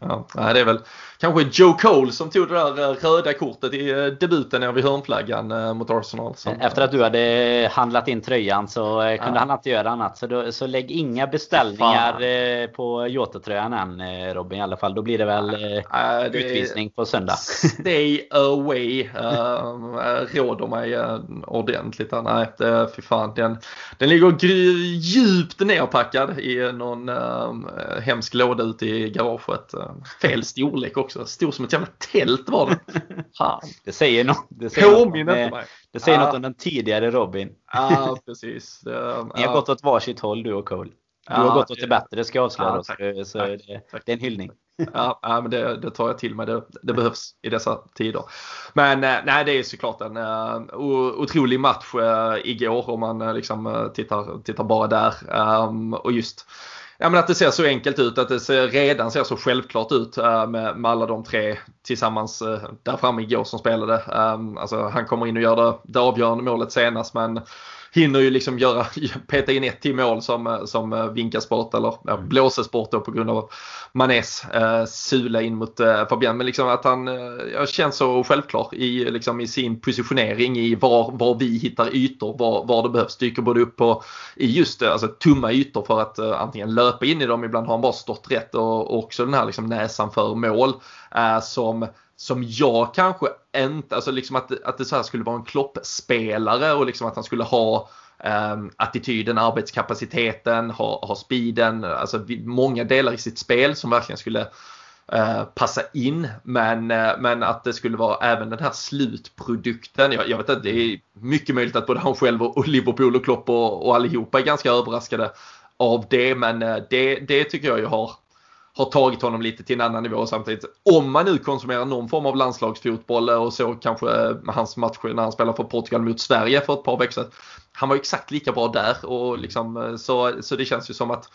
Ja, det är väl kanske Joe Cole som tog det där eh, röda kortet i eh, debuten vid hörnflaggan eh, mot Arsenal. Som, Efter att du hade handlat in tröjan så kunde ja. han inte göra annat. Så, då, så lägg inga beställningar Fan. på Jota-tröjan än Robin i alla fall. Då blir det väl ja, det utvisning på söndag. Stay away råder mig ordentligt. Nej, fy fan. Den, den ligger djupt nerpackad i någon hemsk låda ute i garaget fel storlek också. Stor som ett jävla tält var det. Fan. Det säger, det något, det säger ah. något om den tidigare Robin. Ja, precis. Det, Ni har gått åt varsitt håll du och Cole. Du har gått åt det bättre ska jag avslöja. Ja, tack, så tack, det, tack. det, är en hyllning. Ja, men det, det, tar jag till mig. Det, det, behövs i dessa tider. Men eh, nej, det är såklart en uh, otrolig match uh, igår om man uh, liksom tittar, tittar bara där. Um, och just ja, men att det ser så enkelt ut, att det ser, redan ser så självklart ut äh, med, med, alla de tre tillsammans äh, där framme igår som spelade. Äh, alltså, han kommer in och gör det, det avgörande målet senast men hinner ju liksom göra, peta in ett till mål som, som vinkas bort eller ja, mm. blåses bort då på grund av Manes eh, sula in mot eh, Fabian. Men liksom att han eh, känns så självklar i, liksom, i sin positionering i var, var vi hittar ytor, var, var det behövs. Dyker både upp på i just eh, alltså, tumma ytor för att eh, antingen löpa in i dem, ibland har han bara stått rätt och, och också den här liksom, näsan för mål eh, som som jag kanske inte, alltså liksom att, att det så här skulle vara en kloppspelare och liksom att han skulle ha um, attityden, arbetskapaciteten, ha, ha speeden, alltså många delar i sitt spel som verkligen skulle Uh, passa in. Men, uh, men att det skulle vara även den här slutprodukten. Jag, jag vet att det är mycket möjligt att både han själv och, och Liverpool och Klopp och, och allihopa är ganska överraskade av det. Men uh, det, det tycker jag ju har har tagit honom lite till en annan nivå samtidigt. Om man nu konsumerar någon form av landslagsfotboll och så kanske med hans matcher när han spelade för Portugal mot Sverige för ett par veckor sedan. Han var exakt lika bra där och liksom, eh, så, så det känns ju som att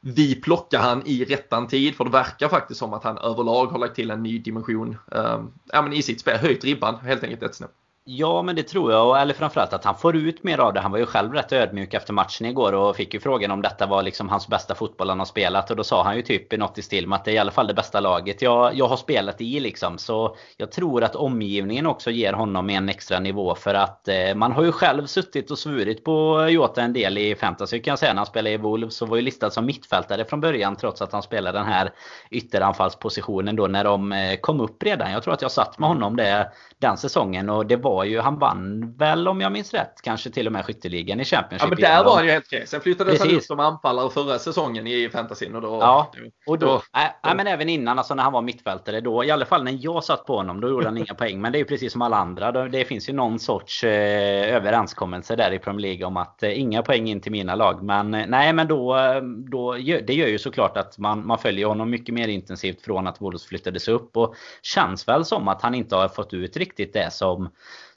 vi plockar han i rättan tid för det verkar faktiskt som att han överlag har lagt till en ny dimension um, ja, men i sitt spel, höjt ribban helt enkelt ett snäpp. Ja, men det tror jag. Eller framförallt att han får ut mer av det. Han var ju själv rätt ödmjuk efter matchen igår och fick ju frågan om detta var liksom hans bästa fotboll han har spelat. Och då sa han ju typ något i stil med att det är i alla fall det bästa laget jag, jag har spelat i liksom. Så jag tror att omgivningen också ger honom en extra nivå för att eh, man har ju själv suttit och svurit på Jota en del i fantasy kan jag säga. När han spelade i Wolves så var ju listad som mittfältare från början trots att han spelade den här ytteranfallspositionen då när de eh, kom upp redan. Jag tror att jag satt med honom det, den säsongen och det var var ju, han vann väl om jag minns rätt, kanske till och med skytteligan i Championship. Ja men där var han ju helt okej. Sen flyttades han upp som anfallare förra säsongen i fantasyn. Och då, ja, och då, då, äh, då. men även innan, alltså när han var mittfältare då, i alla fall när jag satt på honom, då gjorde han inga poäng. Men det är ju precis som alla andra. Det finns ju någon sorts eh, överenskommelse där i Premier League om att eh, inga poäng in till mina lag. Men eh, nej, men då, eh, då, det gör ju såklart att man, man följer honom mycket mer intensivt från att Wolves flyttades upp. Och känns väl som att han inte har fått ut riktigt det som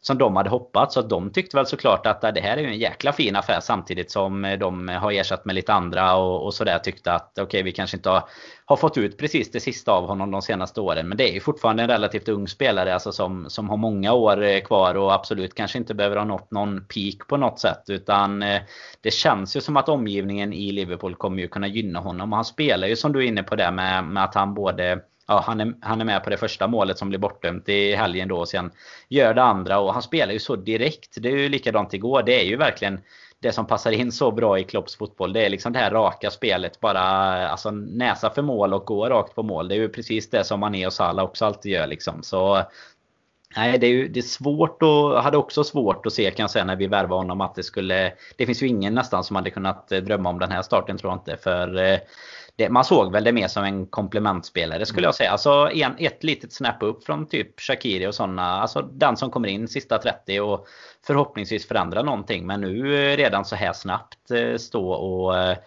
som de hade hoppats. Så de tyckte väl såklart att äh, det här är ju en jäkla fin affär samtidigt som äh, de har ersatt med lite andra och, och sådär tyckte att okej okay, vi kanske inte har, har, fått ut precis det sista av honom de senaste åren. Men det är ju fortfarande en relativt ung spelare alltså som, som har många år äh, kvar och absolut kanske inte behöver ha nått någon peak på något sätt. Utan det känns ju som att omgivningen i Liverpool kommer ju kunna gynna honom. Och han spelar ju som du är inne på det med, med att han både ja, han, är, han är med på det första målet som blir bortdömt i helgen då och sen gör det andra och han spelar ju så direkt. Det är ju likadant igår. Det är ju verkligen det som passar in så bra i Klopps fotboll. Det är liksom det här raka spelet. Bara alltså, näsa för mål och gå rakt på mål. Det är ju precis det som Mané och Salah också alltid gör liksom. Så Nej, det är ju det är svårt och hade också svårt att se kan jag säga när vi värvade honom att det skulle... Det finns ju ingen nästan som hade kunnat drömma om den här starten tror jag inte. För eh, det, man såg väl det mer som en komplementspelare skulle jag säga. Alltså en, ett litet snap upp från typ Shakiri och sådana. Alltså den som kommer in sista 30 och förhoppningsvis förändrar någonting. Men nu eh, redan så här snabbt eh, stå och eh,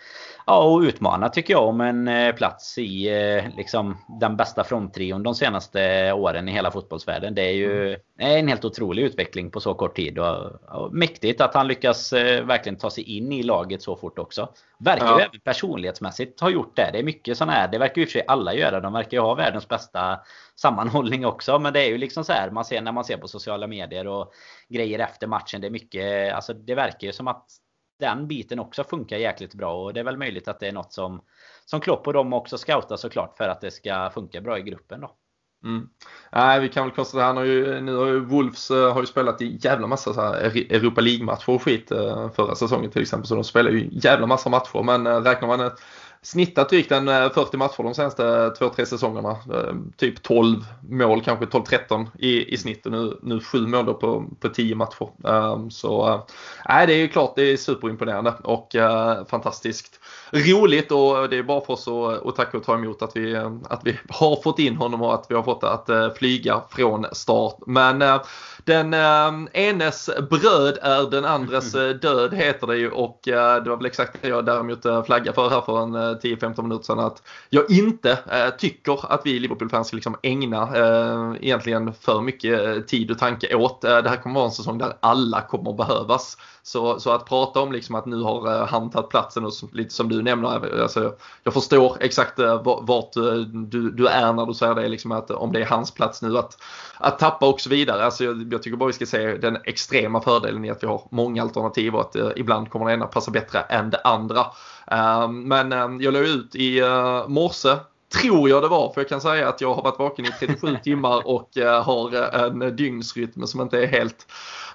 Ja, och utmana tycker jag om en eh, plats i eh, liksom, den bästa fronttrion de senaste åren i hela fotbollsvärlden. Det är ju mm. en helt otrolig utveckling på så kort tid. Och, och mäktigt att han lyckas eh, verkligen ta sig in i laget så fort också. Verkar ja. ju även personlighetsmässigt ha gjort det. Det är mycket sådana här, det verkar ju för sig alla göra. De verkar ju ha världens bästa sammanhållning också. Men det är ju liksom så här, man ser när man ser på sociala medier och grejer efter matchen. Det är mycket, alltså det verkar ju som att den biten också funkar jäkligt bra. Och det är väl möjligt att det är något som, som Klopp och de också scoutar såklart för att det ska funka bra i gruppen då. Mm. Nej, vi kan väl konstatera, han har ju, nu har ju Wolves eh, har ju spelat i jävla massa så här Europa League-matcher och skit eh, förra säsongen till exempel. Så de spelar ju jävla massa matcher. Men eh, räknar man snittat drygt eh, 40 matcher de senaste 2-3 säsongerna. Eh, typ 12 mål, kanske 12-13 i, i snitt och nu, nu 7 mål då på, på 10 matcher. Ehm, så äh, det är ju klart det är superimponerande och äh, fantastiskt roligt och det är bara för oss att, att tacka och ta emot att vi, att vi har fått in honom och att vi har fått att flyga från start. Men uh, den eh, enes bröd är den andres eh, död heter det ju och eh, det var väl exakt det jag däremot eh, flaggade för här för en eh, 10-15 minuter sedan att jag inte eh, tycker att vi Liverpool-fans ska liksom ägna eh, egentligen för mycket tid och tanke åt. det här kommer vara en säsong där alla kommer behövas. Så, så att prata om liksom att nu har han tagit platsen och lite som du nämner, alltså, jag förstår exakt eh, vart eh, du, du är när du säger det, liksom att eh, om det är hans plats nu att, att tappa och så vidare. Alltså, jag, jag tycker bara vi ska se den extrema fördelen i att vi har många alternativ och att eh, ibland kommer det ena passa bättre än det andra. Uh, men uh, jag la ut i uh, morse tror jag det var, för jag kan säga att jag har varit vaken i 37 timmar och uh, har en dygnsrytm som inte är helt,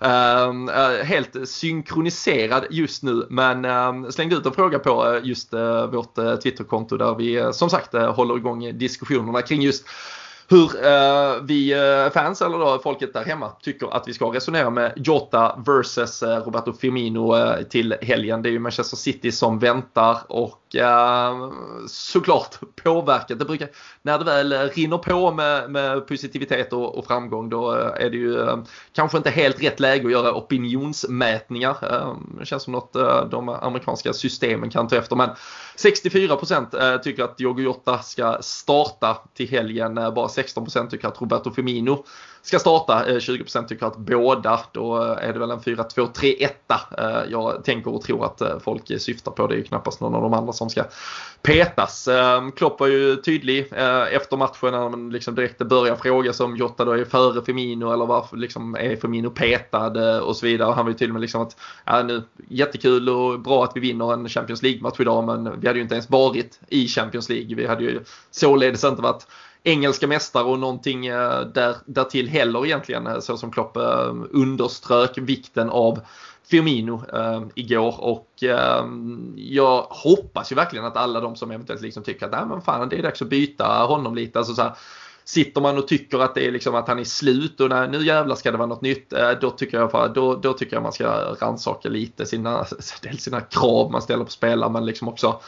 uh, helt synkroniserad just nu. Men uh, slängde ut en fråga på just vårt Twitterkonto där vi som sagt håller igång diskussionerna kring just hur eh, vi eh, fans eller då folket där hemma tycker att vi ska resonera med Jota versus eh, Roberto Firmino eh, till helgen. Det är ju Manchester City som väntar och påverka, såklart påverkat. Det brukar, när det väl rinner på med, med positivitet och, och, framgång då eh, är det ju eh, kanske inte helt rätt läge att göra opinionsmätningar. Eh, det känns som något de amerikanska systemen kan ta efter. Men 64% tycker att Diogo Jota ska starta till helgen. Bara 16% tycker att Roberto Firmino ska starta. Eh, 20% tycker att båda. Då eh, är det väl en 4-2-3-1 eh, jag tänker och tror att folk syftar på. Det är ju knappast någon av de andra som ska petas. Ehm, Klopp var ju tydlig efter matchen när man liksom direkt börjar fråga om Jotta då är före Femino eller varför liksom är Femino petad och så vidare. Han var ju tydlig med liksom att ja, nu, jättekul och bra att vi vinner en Champions League-match idag men vi hade ju inte ens varit i Champions League. Vi hade ju således inte varit engelska mästare och någonting eh, där, därtill heller egentligen. Eh, så som Klopp eh, underströk vikten av Firmino eh, igår och eh, jag hoppas ju verkligen att alla de som eventuellt liksom tycker att Nej, men fan, det är dags att byta honom lite. Alltså så här, sitter man och tycker att det är liksom att han är slut och nej, nu jävlar ska det vara något nytt. Då tycker jag, då, då tycker jag man ska rannsaka lite sina, dels sina krav man ställer på spelare men liksom också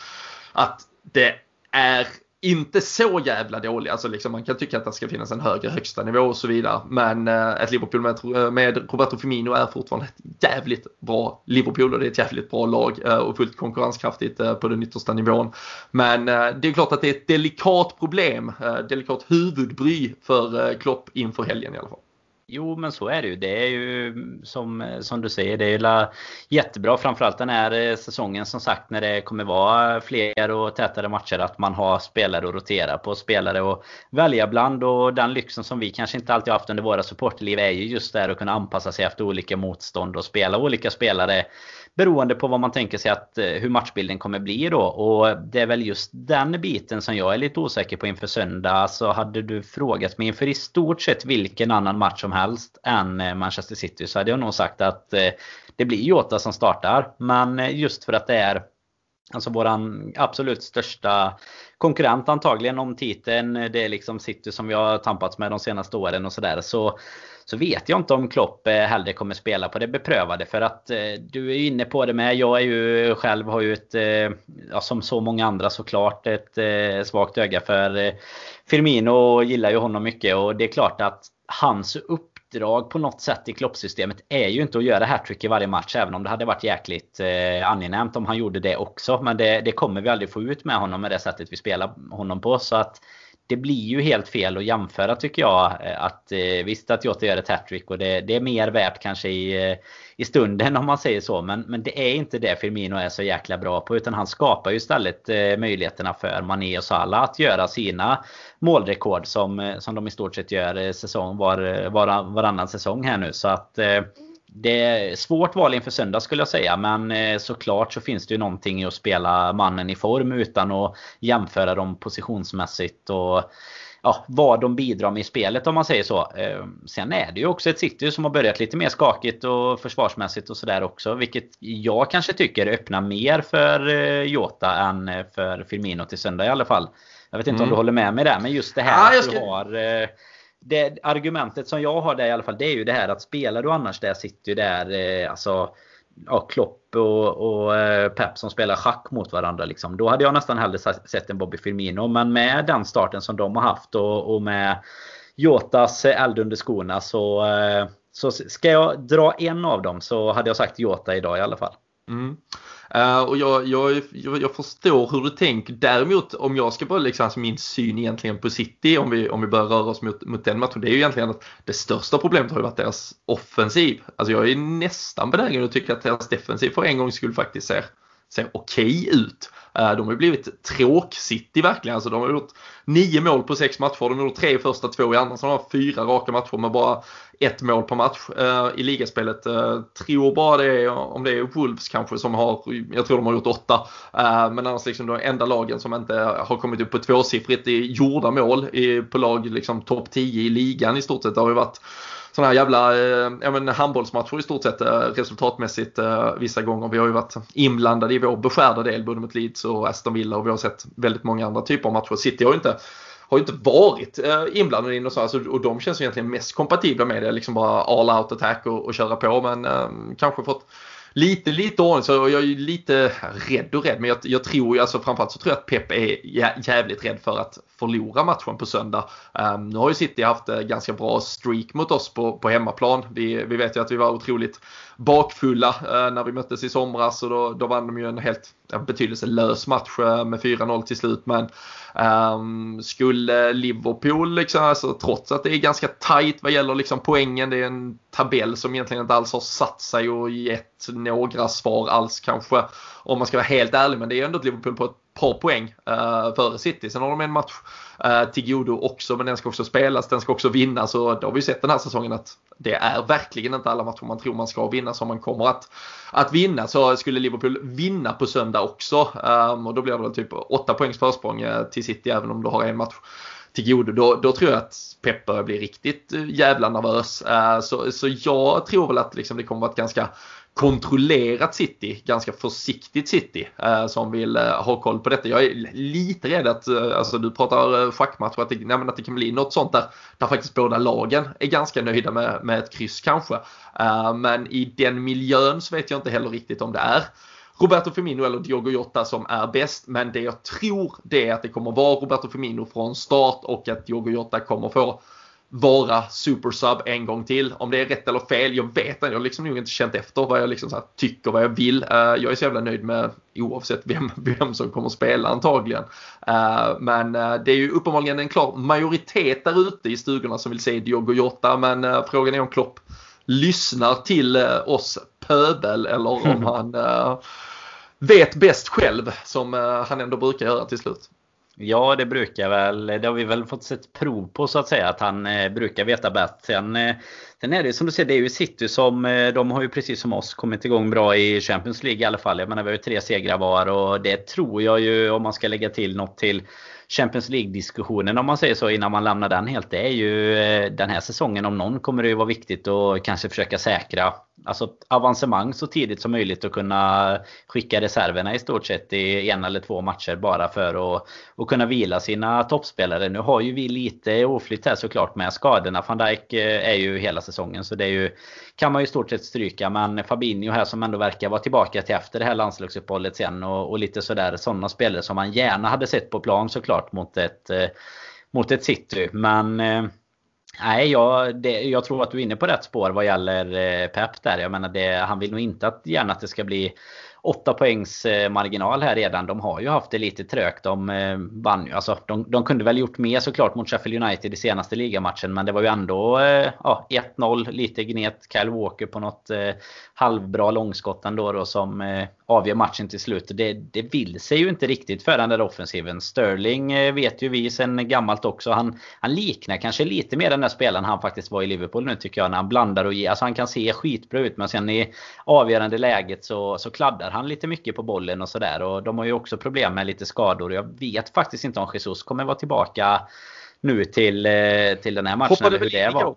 att det är inte så jävla dålig. Alltså liksom man kan tycka att det ska finnas en högre högsta nivå och så vidare. Men eh, ett Liverpool med, eh, med Roberto Firmino är fortfarande ett jävligt bra Liverpool och det är ett jävligt bra lag eh, och fullt konkurrenskraftigt på den yttersta nivån. Men det är klart att det är ett delikat problem, delikat huvudbry för Klopp inför helgen i alla fall. Jo men så är det ju. Det är ju som, som du säger, det är ju jättebra framförallt den här eh, säsongen som sagt när det kommer vara fler och tätare matcher att man har spelare att rotera på, spelare att välja bland och den lyxen som vi kanske inte alltid haft under våra supporterliv är ju just det att kunna anpassa sig efter olika motstånd och spela olika spelare beroende på vad man tänker sig att eh, hur matchbilden kommer bli då. Och det är väl just den biten som jag är lite osäker på inför söndag. Så hade du frågat mig inför i stort sett vilken annan match som helst än eh, Manchester City så hade jag nog sagt att eh, det blir Jota som startar. Men just för att det är Alltså våran absolut största konkurrent antagligen om titeln. Det är liksom City som vi har tampats med de senaste åren och sådär. Så, så vet jag inte om Klopp eh, hellre kommer spela på det beprövade. För att eh, du är inne på det med. Jag är ju själv har ju ett, eh, ja, som så många andra såklart, ett svagt öga för Firmino och gillar ju honom mycket. Och det är klart att hans upp uppdrag på något sätt i kloppsystemet är ju inte att göra hattrick i varje match. Även om det hade varit jäkligt eh, angenämt om han gjorde det också. Men det, det kommer vi aldrig få ut med honom med det sättet vi spelar honom på. Så att det blir ju helt fel att jämföra tycker jag. Eh, att eh, visst att Jota gör ett hattrick och det, det, är mer värt kanske i, eh, i stunden om man säger så. Men, men det är inte det Firmino är så jäkla bra på. Utan han skapar ju istället eh, möjligheterna för Mané och Salah att göra sina målrekord som, som de i stort sett gör säsong var, var, varannan säsong här nu. Så att det är svårt val inför söndag skulle jag säga. Men eh, såklart så finns det ju någonting i att spela mannen i form utan att jämföra dem positionsmässigt. Och ja, vad de bidrar med i spelet om man säger så. Eh, sen är det ju också ett City som har börjat lite mer skakigt och försvarsmässigt och sådär också. Vilket jag kanske tycker öppnar mer för eh, Jota än för Firmino till söndag i alla fall. Jag vet inte mm. om du håller med mig där men just det här ja, att du har det argumentet som jag har där i alla fall, det är ju det här att spelar du annars där sitter ju där eh, alltså ja, Klopp och, och eh, Pep som spelar schack mot varandra. Liksom. Då hade jag nästan hellre sett en Bobby Firmino. Men med den starten som de har haft och, och med Jotas eh, eld under skorna så, eh, så ska jag dra en av dem så hade jag sagt Jota idag i alla fall. Mm. Eh, och jag, jag, jag, förstår hur du tänker. Däremot om jag ska bara liksom, alltså min syn egentligen på City om vi, om vi börjar röra oss mot, mot den matchen. Det är ju egentligen att det största problemet har ju varit deras offensiv. Alltså jag är nästan benägen att tycka att deras defensiv för en gångs skull faktiskt ser, ser okej okay ut. Eh, de har blivit tråk-City verkligen. Alltså de har gjort nio mål på sex matcher. De har gjort tre i första, två i andra. Så de har fyra raka matcher med bara ett mål per match eh, i ligaspelet. Eh, tror bara det är, om det är Wolves kanske som har, jag tror de har gjort åtta. Men annars liksom de enda lagen som inte har kommit upp på tvåsiffrigt i gjorda mål på lag liksom topp 10 i ligan i stort sett. Det har ju varit sådana här jävla eh, men, handbollsmatcher i stort sett eh, resultatmässigt eh, vissa gånger. Vi har ju varit inblandade i vår beskärda del både mot Leeds och Aston Villa och vi har sett väldigt många andra typer av matcher. City har ju inte har ju inte varit eh, inblandade i något sånt. Alltså, och de känns ju egentligen mest kompatibla med det. Liksom bara all out attack och, och köra på. Men eh, kanske fått lite, lite ordning. Så jag är lite rädd och rädd. Men jag, jag tror ju, alltså framförallt så tror jag att Pep är jävligt rädd för att förlora matchen på söndag. Um, nu har ju City haft eh, ganska bra streak mot oss på, på hemmaplan. Vi, vi vet ju att vi var otroligt bakfulla eh, när vi möttes i somras och då, då vann de ju en helt betydelselös match eh, med 4-0 till slut. Men um, skulle Liverpool, liksom, alltså, trots att det är ganska tajt vad gäller liksom, poängen, det är en tabell som egentligen inte alls har satt sig och gett några svar alls kanske. Om man ska vara helt ärlig, men det är ändå ett Liverpool på ett par poäng eh, uh, före City. Sen har de en match uh, till godo också, men den ska också spelas, den ska också vinnas. och då har vi sett den här säsongen att det är verkligen inte alla matcher man tror man ska vinna som man kommer att, att vinna. Så skulle Liverpool vinna på söndag också, um, och då blir det väl typ 8 poängs försprång uh, till City även om du har en match till godo, då, då tror jag att Pep börjar bli riktigt jävla nervös. Så, så jag tror väl att liksom det kommer att vara ett ganska kontrollerat City, ganska försiktigt City eh, som vill eh, ha koll på detta. Jag är lite rädd att, eh, alltså du pratar eh, schackmatch, att det, nej, att det kan bli något sånt där, där faktiskt båda lagen är ganska nöjda med, med ett kryss kanske. Eh, men i den miljön så vet jag inte heller riktigt om det är Roberto Firmino eller Diogo Jota som är bäst. Men det jag tror det är att det kommer vara Roberto Firmino från start och att Diogo Jota kommer få vara supersub en gång till. Om det är rätt eller fel, jag vet inte. Jag har liksom nog inte känt efter vad jag liksom så tycker, vad jag vill. Uh, jag är så jävla nöjd med oavsett vem, vem som kommer spela antagligen. Uh, men uh, det är ju uppenbarligen en klar majoritet där ute i stugorna som vill se Diogo Jota. Men frågan är om Klopp lyssnar till oss pöbel eller om han vet bäst själv som han ändå brukar göra till slut. Ja, det brukar väl. Det har vi väl fått sett prov på så att säga. Att han eh, brukar veta bäst. Sen, eh, sen är det som du säger, det är ju City som eh, de har ju precis som oss kommit igång bra i Champions League i alla fall. Jag menar vi har ju tre segrar var och det tror jag ju om man ska lägga till något till Champions League-diskussionen om man säger så innan man lämnar den helt. Det är ju eh, den här säsongen om någon kommer det ju vara viktigt att kanske försöka säkra alltså avancemang så tidigt som möjligt och kunna skicka reserverna i stort sett i en eller två matcher bara för att, och kunna vila sina toppspelare. Nu har ju vi lite oflytt här såklart med skadorna. Van Dijk eh, är ju hela säsongen så det är ju kan man ju i stort sett stryka. Men Fabinho här som ändå verkar vara tillbaka till efter det här landslagsuppehållet sen och, och lite sådär sådana spelare som man gärna hade sett på plan såklart mot ett, eh, mot ett City. Men eh, Nej, jag, det, jag tror att du är inne på rätt spår vad gäller eh, Pep där. Jag menar det, han vill nog inte att, gärna att det ska bli 8 poängs eh, marginal här redan. De har ju haft det lite trögt. De, eh, vann ju. alltså, de, de kunde väl gjort mer såklart mot Sheffield United i senaste ligamatchen. Men det var ju ändå eh, ja, 1-0, lite gnet. Kyle Walker på något halvbra långskott ändå då, som avgör matchen till slut. Det, det vill sig ju inte riktigt för den där offensiven. Sterling vet ju vi sen gammalt också. Han, han liknar kanske lite mer den där spelaren han faktiskt var i Liverpool nu tycker jag. När han blandar och ger. Alltså han kan se skitbra ut men sen i avgörande läget så, så kladdar han lite mycket på bollen och sådär. Och de har ju också problem med lite skador. Jag vet faktiskt inte om Jesus kommer vara tillbaka nu till, eh, till den här matchen. Hoppade väl det var.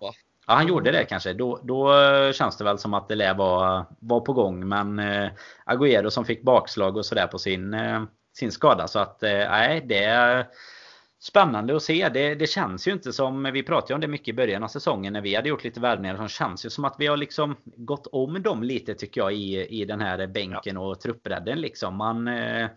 Ja, han gjorde det kanske. Då, då känns det väl som att det lär vara, var på gång. Men eh, Agüero som fick bakslag och sådär på sin, eh, sin skada. Så att eh, nej, det spännande att se. Det, det, känns ju inte som, vi pratade om det mycket i början av säsongen när vi hade gjort lite värvningar. Det känns ju som att vi har liksom gått om dem lite tycker jag i, i den här bänken ja. och truppbredden liksom. Man, eh,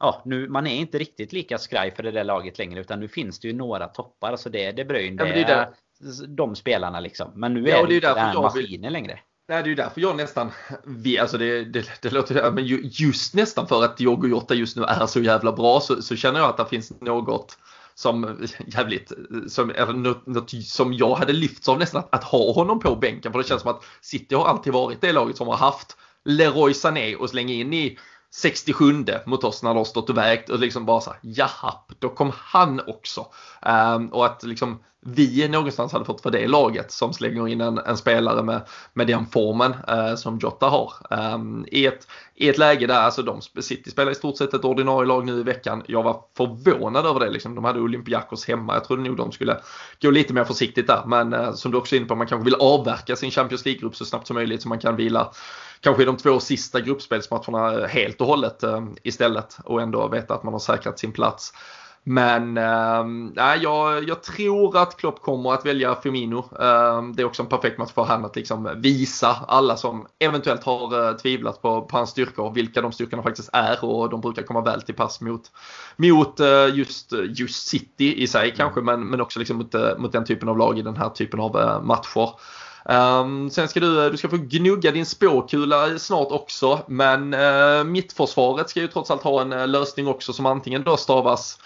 ja, nu, man är inte riktigt lika skraj för det där laget längre utan nu finns det ju några toppar. Alltså det är De Bruyne, det, ja, det är där. de spelarna liksom. Men nu är ja, det, det inte den maskinen vill... längre. Nej, det är ju därför jag nästan, alltså det, det, det låter men just nästan för att Diogo Jota just nu är så jävla bra så, så känner jag att det finns något som jävligt, som, något, något, som jag hade lyfts av nästan att, att, ha honom på bänken. För det känns som att City har alltid varit det laget som har haft Leroy Sané och slänga in i 67 mot oss när de har stått och vägt och liksom bara så här, jaha, då kom han också. Um, och att liksom vi någonstans hade fått för det laget som slänger in en, en spelare med, med den formen eh, som Jota har. Um, i, ett, I ett läge där, alltså de City spelar i stort sett ett ordinarie lag nu i veckan. Jag var förvånad över det. Liksom. De hade Olympiakos hemma. Jag trodde nog de skulle gå lite mer försiktigt där. Men eh, som du också är inne på, man kanske vill avverka sin Champions League-grupp så snabbt som möjligt så man kan vila kanske i de två sista gruppspelsmatcherna helt och hållet eh, istället och ändå veta att man har säkrat sin plats. Men äh, jag, jag, tror att Klopp kommer att välja Firmino. Äh, det är också en perfekt match för han att liksom visa alla som eventuellt har äh, tvivlat på, på hans styrkor, vilka de styrkorna faktiskt är och de brukar komma väl till pass mot, mot äh, just, just City i sig kanske, men, men också liksom mot, mot den typen av lag i den här typen av matcher. Um, sen ska du, du ska få gnugga din spåkula snart också. Men uh, mittförsvaret ska ju trots allt ha en lösning också som antingen då stavas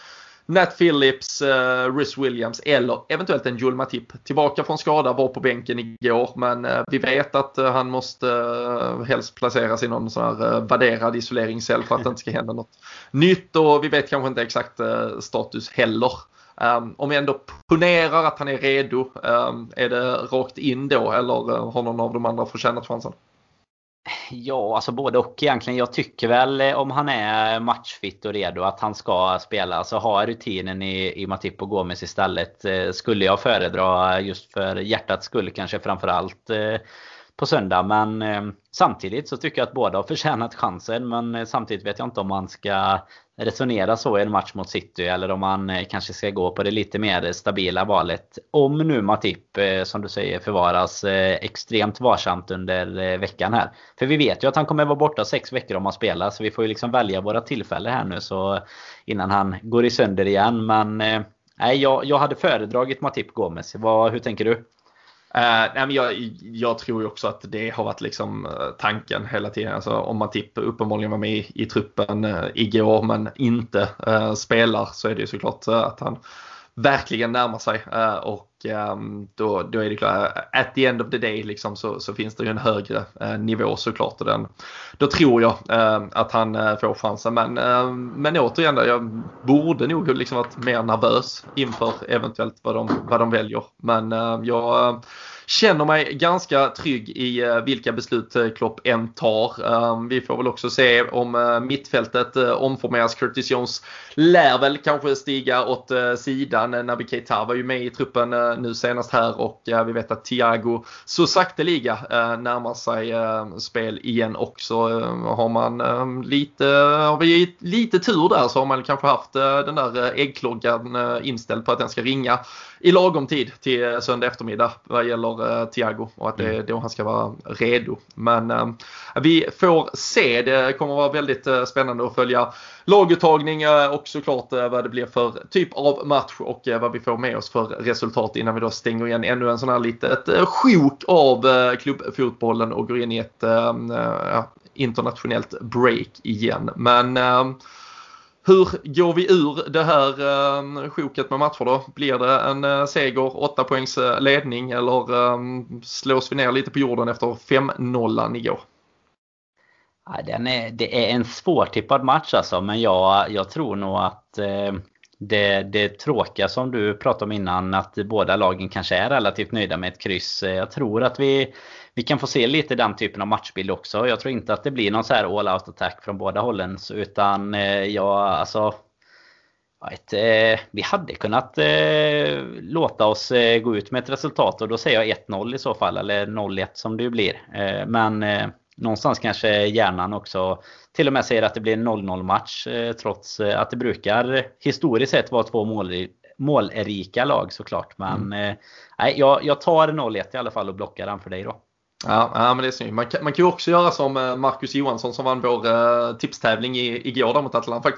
Nat Phillips, uh, Rhys Williams eller eventuellt en Joel Matip. Tillbaka från skada, var på bänken igår men uh, vi vet att uh, han måste uh, helst placeras i någon sån här uh, värderad isoleringscell för att det inte ska hända något nytt och vi vet kanske inte exakt status heller. Um, om vi ändå ponerar att han är redo, um, är det rakt in då eller uh, har någon av de andra förtjänat chansen? Ja, alltså både och egentligen. Jag tycker väl eh, om han är matchfit och redo att han ska spela. Alltså ha rutinen i, i Matip och Gomes istället. Eh, skulle jag föredra just för hjärtats skull kanske framförallt. Eh, på söndag. Men eh, samtidigt så tycker jag att båda har förtjänat chansen. Men eh, samtidigt vet jag inte om man ska resonera så i en match mot City. Eller om man eh, kanske ska gå på det lite mer stabila valet. Om nu Matip, eh, som du säger, förvaras eh, extremt varsamt under veckan här. För vi vet ju att han kommer vara borta sex veckor om han spelar. Så vi får ju liksom välja våra tillfällen här nu. Så innan han går i sönder igen. Men Nej, jag, jag hade föredragit Matip Gomes. Vad, hur tänker du? Uh, nej, men jag, jag, tror ju också att det har varit liksom eh, tanken hela tiden. Alltså, om Matip uppenbarligen var med i, i truppen uh, igår men inte uh, spelar så är det ju såklart att han verkligen närmar sig. Eh, och ehm, då, då är det klart, eh, at the end of the day liksom, så, så finns det ju en högre eh, nivå såklart. Och den, då tror jag att han får chansen. Men, men återigen, jag borde nog liksom varit mer nervös inför eventuellt vad de, vad de väljer. Men jag känner mig ganska trygg i eh, vilka beslut eh, Klopp än tar. Ehm, vi får väl också se om eh, mittfältet omformeras. Curtis Jones lär väl kanske stiga åt sidan. Naby Keita var ju med i truppen nu senast här och vi vet att Thiago så sakteliga närmar sig ehm, spel igen också. Ehm, har man lite, har vi lite tur där så har man kanske haft den där äggklockan inställd på att den ska ringa i lagom tid till söndag eftermiddag vad gäller eh, Thiago och att det är mm. då han ska vara redo. Men eh, vi får se. Det kommer vara väldigt eh, spännande att följa laguttagning och såklart vad det blir för typ av match och vad vi får med oss för resultat innan vi då stänger igen ännu en sån här litet sjok av klubbfotbollen och går in i ett internationellt break igen. Men hur går vi ur det här eh, sjoket med matcher då? Blir det en eh, seger, 8 poängs eh, ledning eller eh, slås vi ner lite på jorden efter 5-0 igår? Ja, den är, det är en svårtippad match alltså men jag, jag tror nog att eh, det, det tråkiga som du pratade om innan att båda lagen kanske är relativt nöjda med ett kryss. Jag tror att vi vi kan få se lite den typen av matchbild också. Jag tror inte att det blir någon så här all out attack från båda hållen. Utan eh, jag, alltså eh, vi hade kunnat eh, låta oss gå ut med ett resultat och då säger jag 1-0 i så fall eller 0-1 som det ju blir. Men någonstans kanske hjärnan också till och med säger att det blir en 0-0 match trots att det brukar historiskt sett vara två mål, målrika lag såklart. Men mm. nej, jag, jag tar 0-1 i alla fall och blockar den för dig då. Ja, ja men det är snyggt. Man kan, man kan ju också göra som eh, Marcus Johansson som vann vår tipstävling i, igår där mot Atalanta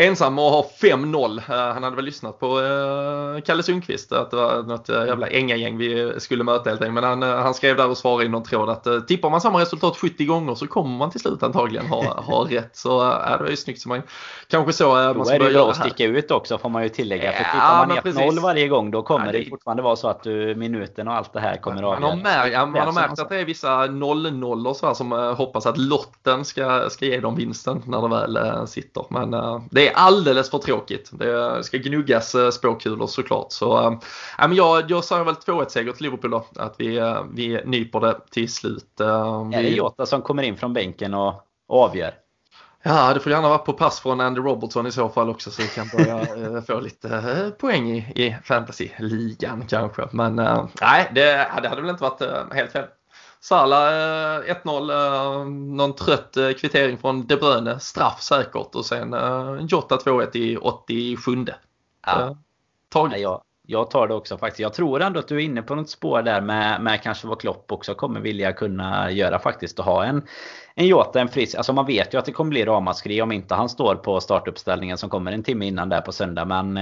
ensam och har 5-0. Eh, han hade väl lyssnat på uh, Kalle Sundqvist att det var något uh, jävla änga-gäng vi skulle möta helt enkelt. Men han, han skrev där och svarade i någon tråd att tippar man samma resultat 70 gånger så kommer man till slut antagligen ha, ha rätt. Så uh, det var ju snyggt. Så man, kanske så uh, man ska börja göra att sticka ut också får man ju tillägga. För tippar man 1-0 varje gång då kommer ja, det... det fortfarande vara så att du, minuten och allt det här kommer avgöra. Man har märkt, ja, man har märkt att det är vissa 0-0 så här som hoppas att lotten ska, ska ge dem vinsten när det väl sitter. Men det är alldeles för tråkigt. Det ska gnuggas eh, spåkulor såklart. Så, äh, jag, jag säger väl 2-1 seger till Liverpool då. Att vi, äh, vi nyper det till slut. Äh, vi... Är det Jota som kommer in från bänken och, avgör? Ja, det får gärna vara på pass från Andy Robertson i så fall också så vi kan börja få lite poäng i, i fantasy-ligan kanske. Men nej, det, det hade väl inte varit helt fel. Sala 1-0, eh, någon trött eh, kvittering från De Bruyne, straff säkert och sen eh, Jota 2-1 i 87. Ja. Tag. Jag, jag tar det också faktiskt. Jag tror ändå att du är inne på något spår där med, med kanske vad Klopp också kommer vilja kunna göra faktiskt. Och ha en, en Jota, en frisk. Alltså man vet ju att det kommer bli ramaskri om inte han står på startuppställningen som kommer en timme innan där på söndag. Men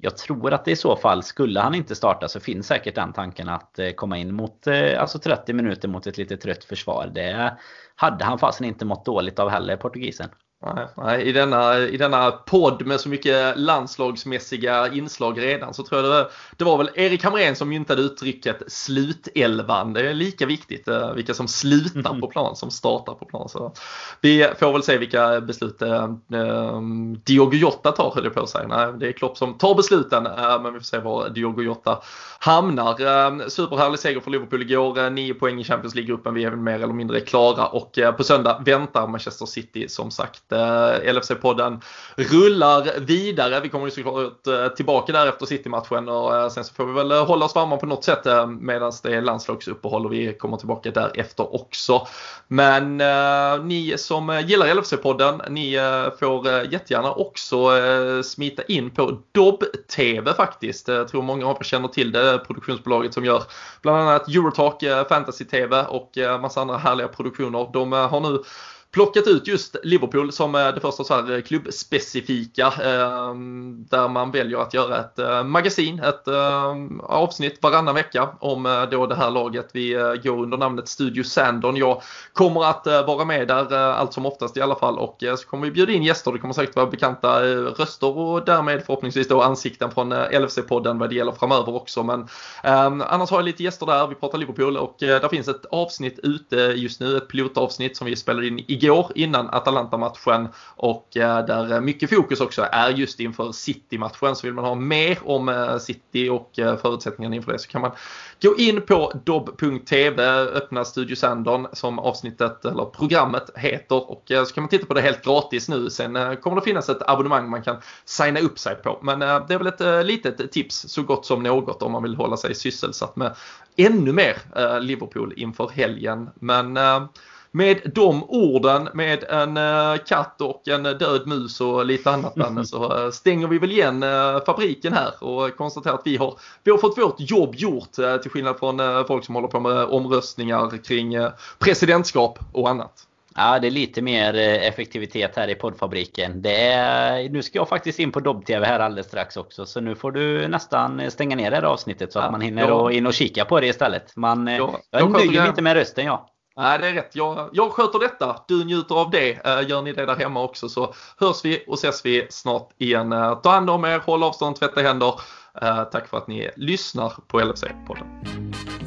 jag tror att det i så fall, skulle han inte starta så finns säkert den tanken att eh, komma in mot eh, alltså 30 minuter mot ett lite trött försvar. Det hade han fasen inte mått dåligt av heller, portugisen. Nej, nej, i, denna, I denna podd med så mycket landslagsmässiga inslag redan så tror jag det det var väl Erik Hamrén som myntade uttrycket slutelvan. Det är lika viktigt eh, vilka som slutar på plan som startar på plan. Så vi får väl se vilka beslut eh, eh Diogo Jota tar höll jag på att säga. Nej, det är Klopp som tar besluten eh, men vi får se var Diogo Jota hamnar. Eh, superhärlig seger för Liverpool igår. Eh, nio poäng i Champions League-gruppen. Vi är väl mer eller mindre klara och på söndag väntar Manchester City som sagt Eh, LFC-podden rullar vidare. Vi kommer ju såklart eh, tillbaka där efter City-matchen och eh, sen så får vi väl hålla oss varma på något sätt medan det är landslagsuppehåll och vi kommer tillbaka därefter också. Men ni som gillar LFC-podden, ni får jättegärna också smita in på Dobb-TV faktiskt. Jag tror många av er känner till det, produktionsbolaget som gör bland annat Eurotalk, Fantasy-TV och massa andra härliga produktioner. De har nu plockat ut just Liverpool som eh, det första så här eh, klubbspecifika ehm, där man väljer att göra ett eh, magasin, ett avsnitt varannan vecka om då det här laget. Vi går under namnet Studio Sandon. Jag kommer att vara med där allt som oftast i alla fall och så kommer vi bjuda in gäster. Det kommer säkert vara bekanta röster och därmed förhoppningsvis då ansikten från LFC-podden vad det gäller framöver också. Men ehm, annars har jag lite gäster där. Vi pratar Liverpool och där finns ett avsnitt ute just nu, ett pilotavsnitt som vi spelade in i igår innan Atalanta-matchen och eh, där mycket fokus också är just inför City-matchen. Så vill man ha mer om eh, City och eh, förutsättningarna inför det så kan man gå in på dobb.tv, öppna Studio Sandon som avsnittet eller programmet heter och så kan man titta på det helt gratis nu. Sen kommer det finnas ett abonnemang man kan signa upp sig på. Men det är väl ett litet tips så gott som något om man vill hålla sig sysselsatt med ännu mer Liverpool inför helgen. Men med de orden, med en eh, katt och en död mus och lite annat Danne, så eh, stänger vi väl igen eh, fabriken här och konstaterar att vi har, vi har fått vårt jobb gjort till skillnad från folk som håller på med omröstningar kring presidentskap och annat. Ja, det är lite mer effektivitet här i poddfabriken. Det är, nu ska jag faktiskt in på Dobb-TV här alldeles strax också. Så nu får du nästan stänga ner det här avsnittet så att man hinner ja. in och kika på det istället. Man, ja, jag nöjer mig inte med rösten ja. Nej, det är rätt. Jag, jag sköter detta. Du njuter av det. Eh, gör ni det där hemma också så hörs vi och ses vi snart igen. Eh, ta hand om er, håll avstånd, tvätta händer. Eh, tack för att ni lyssnar på LFC-podden.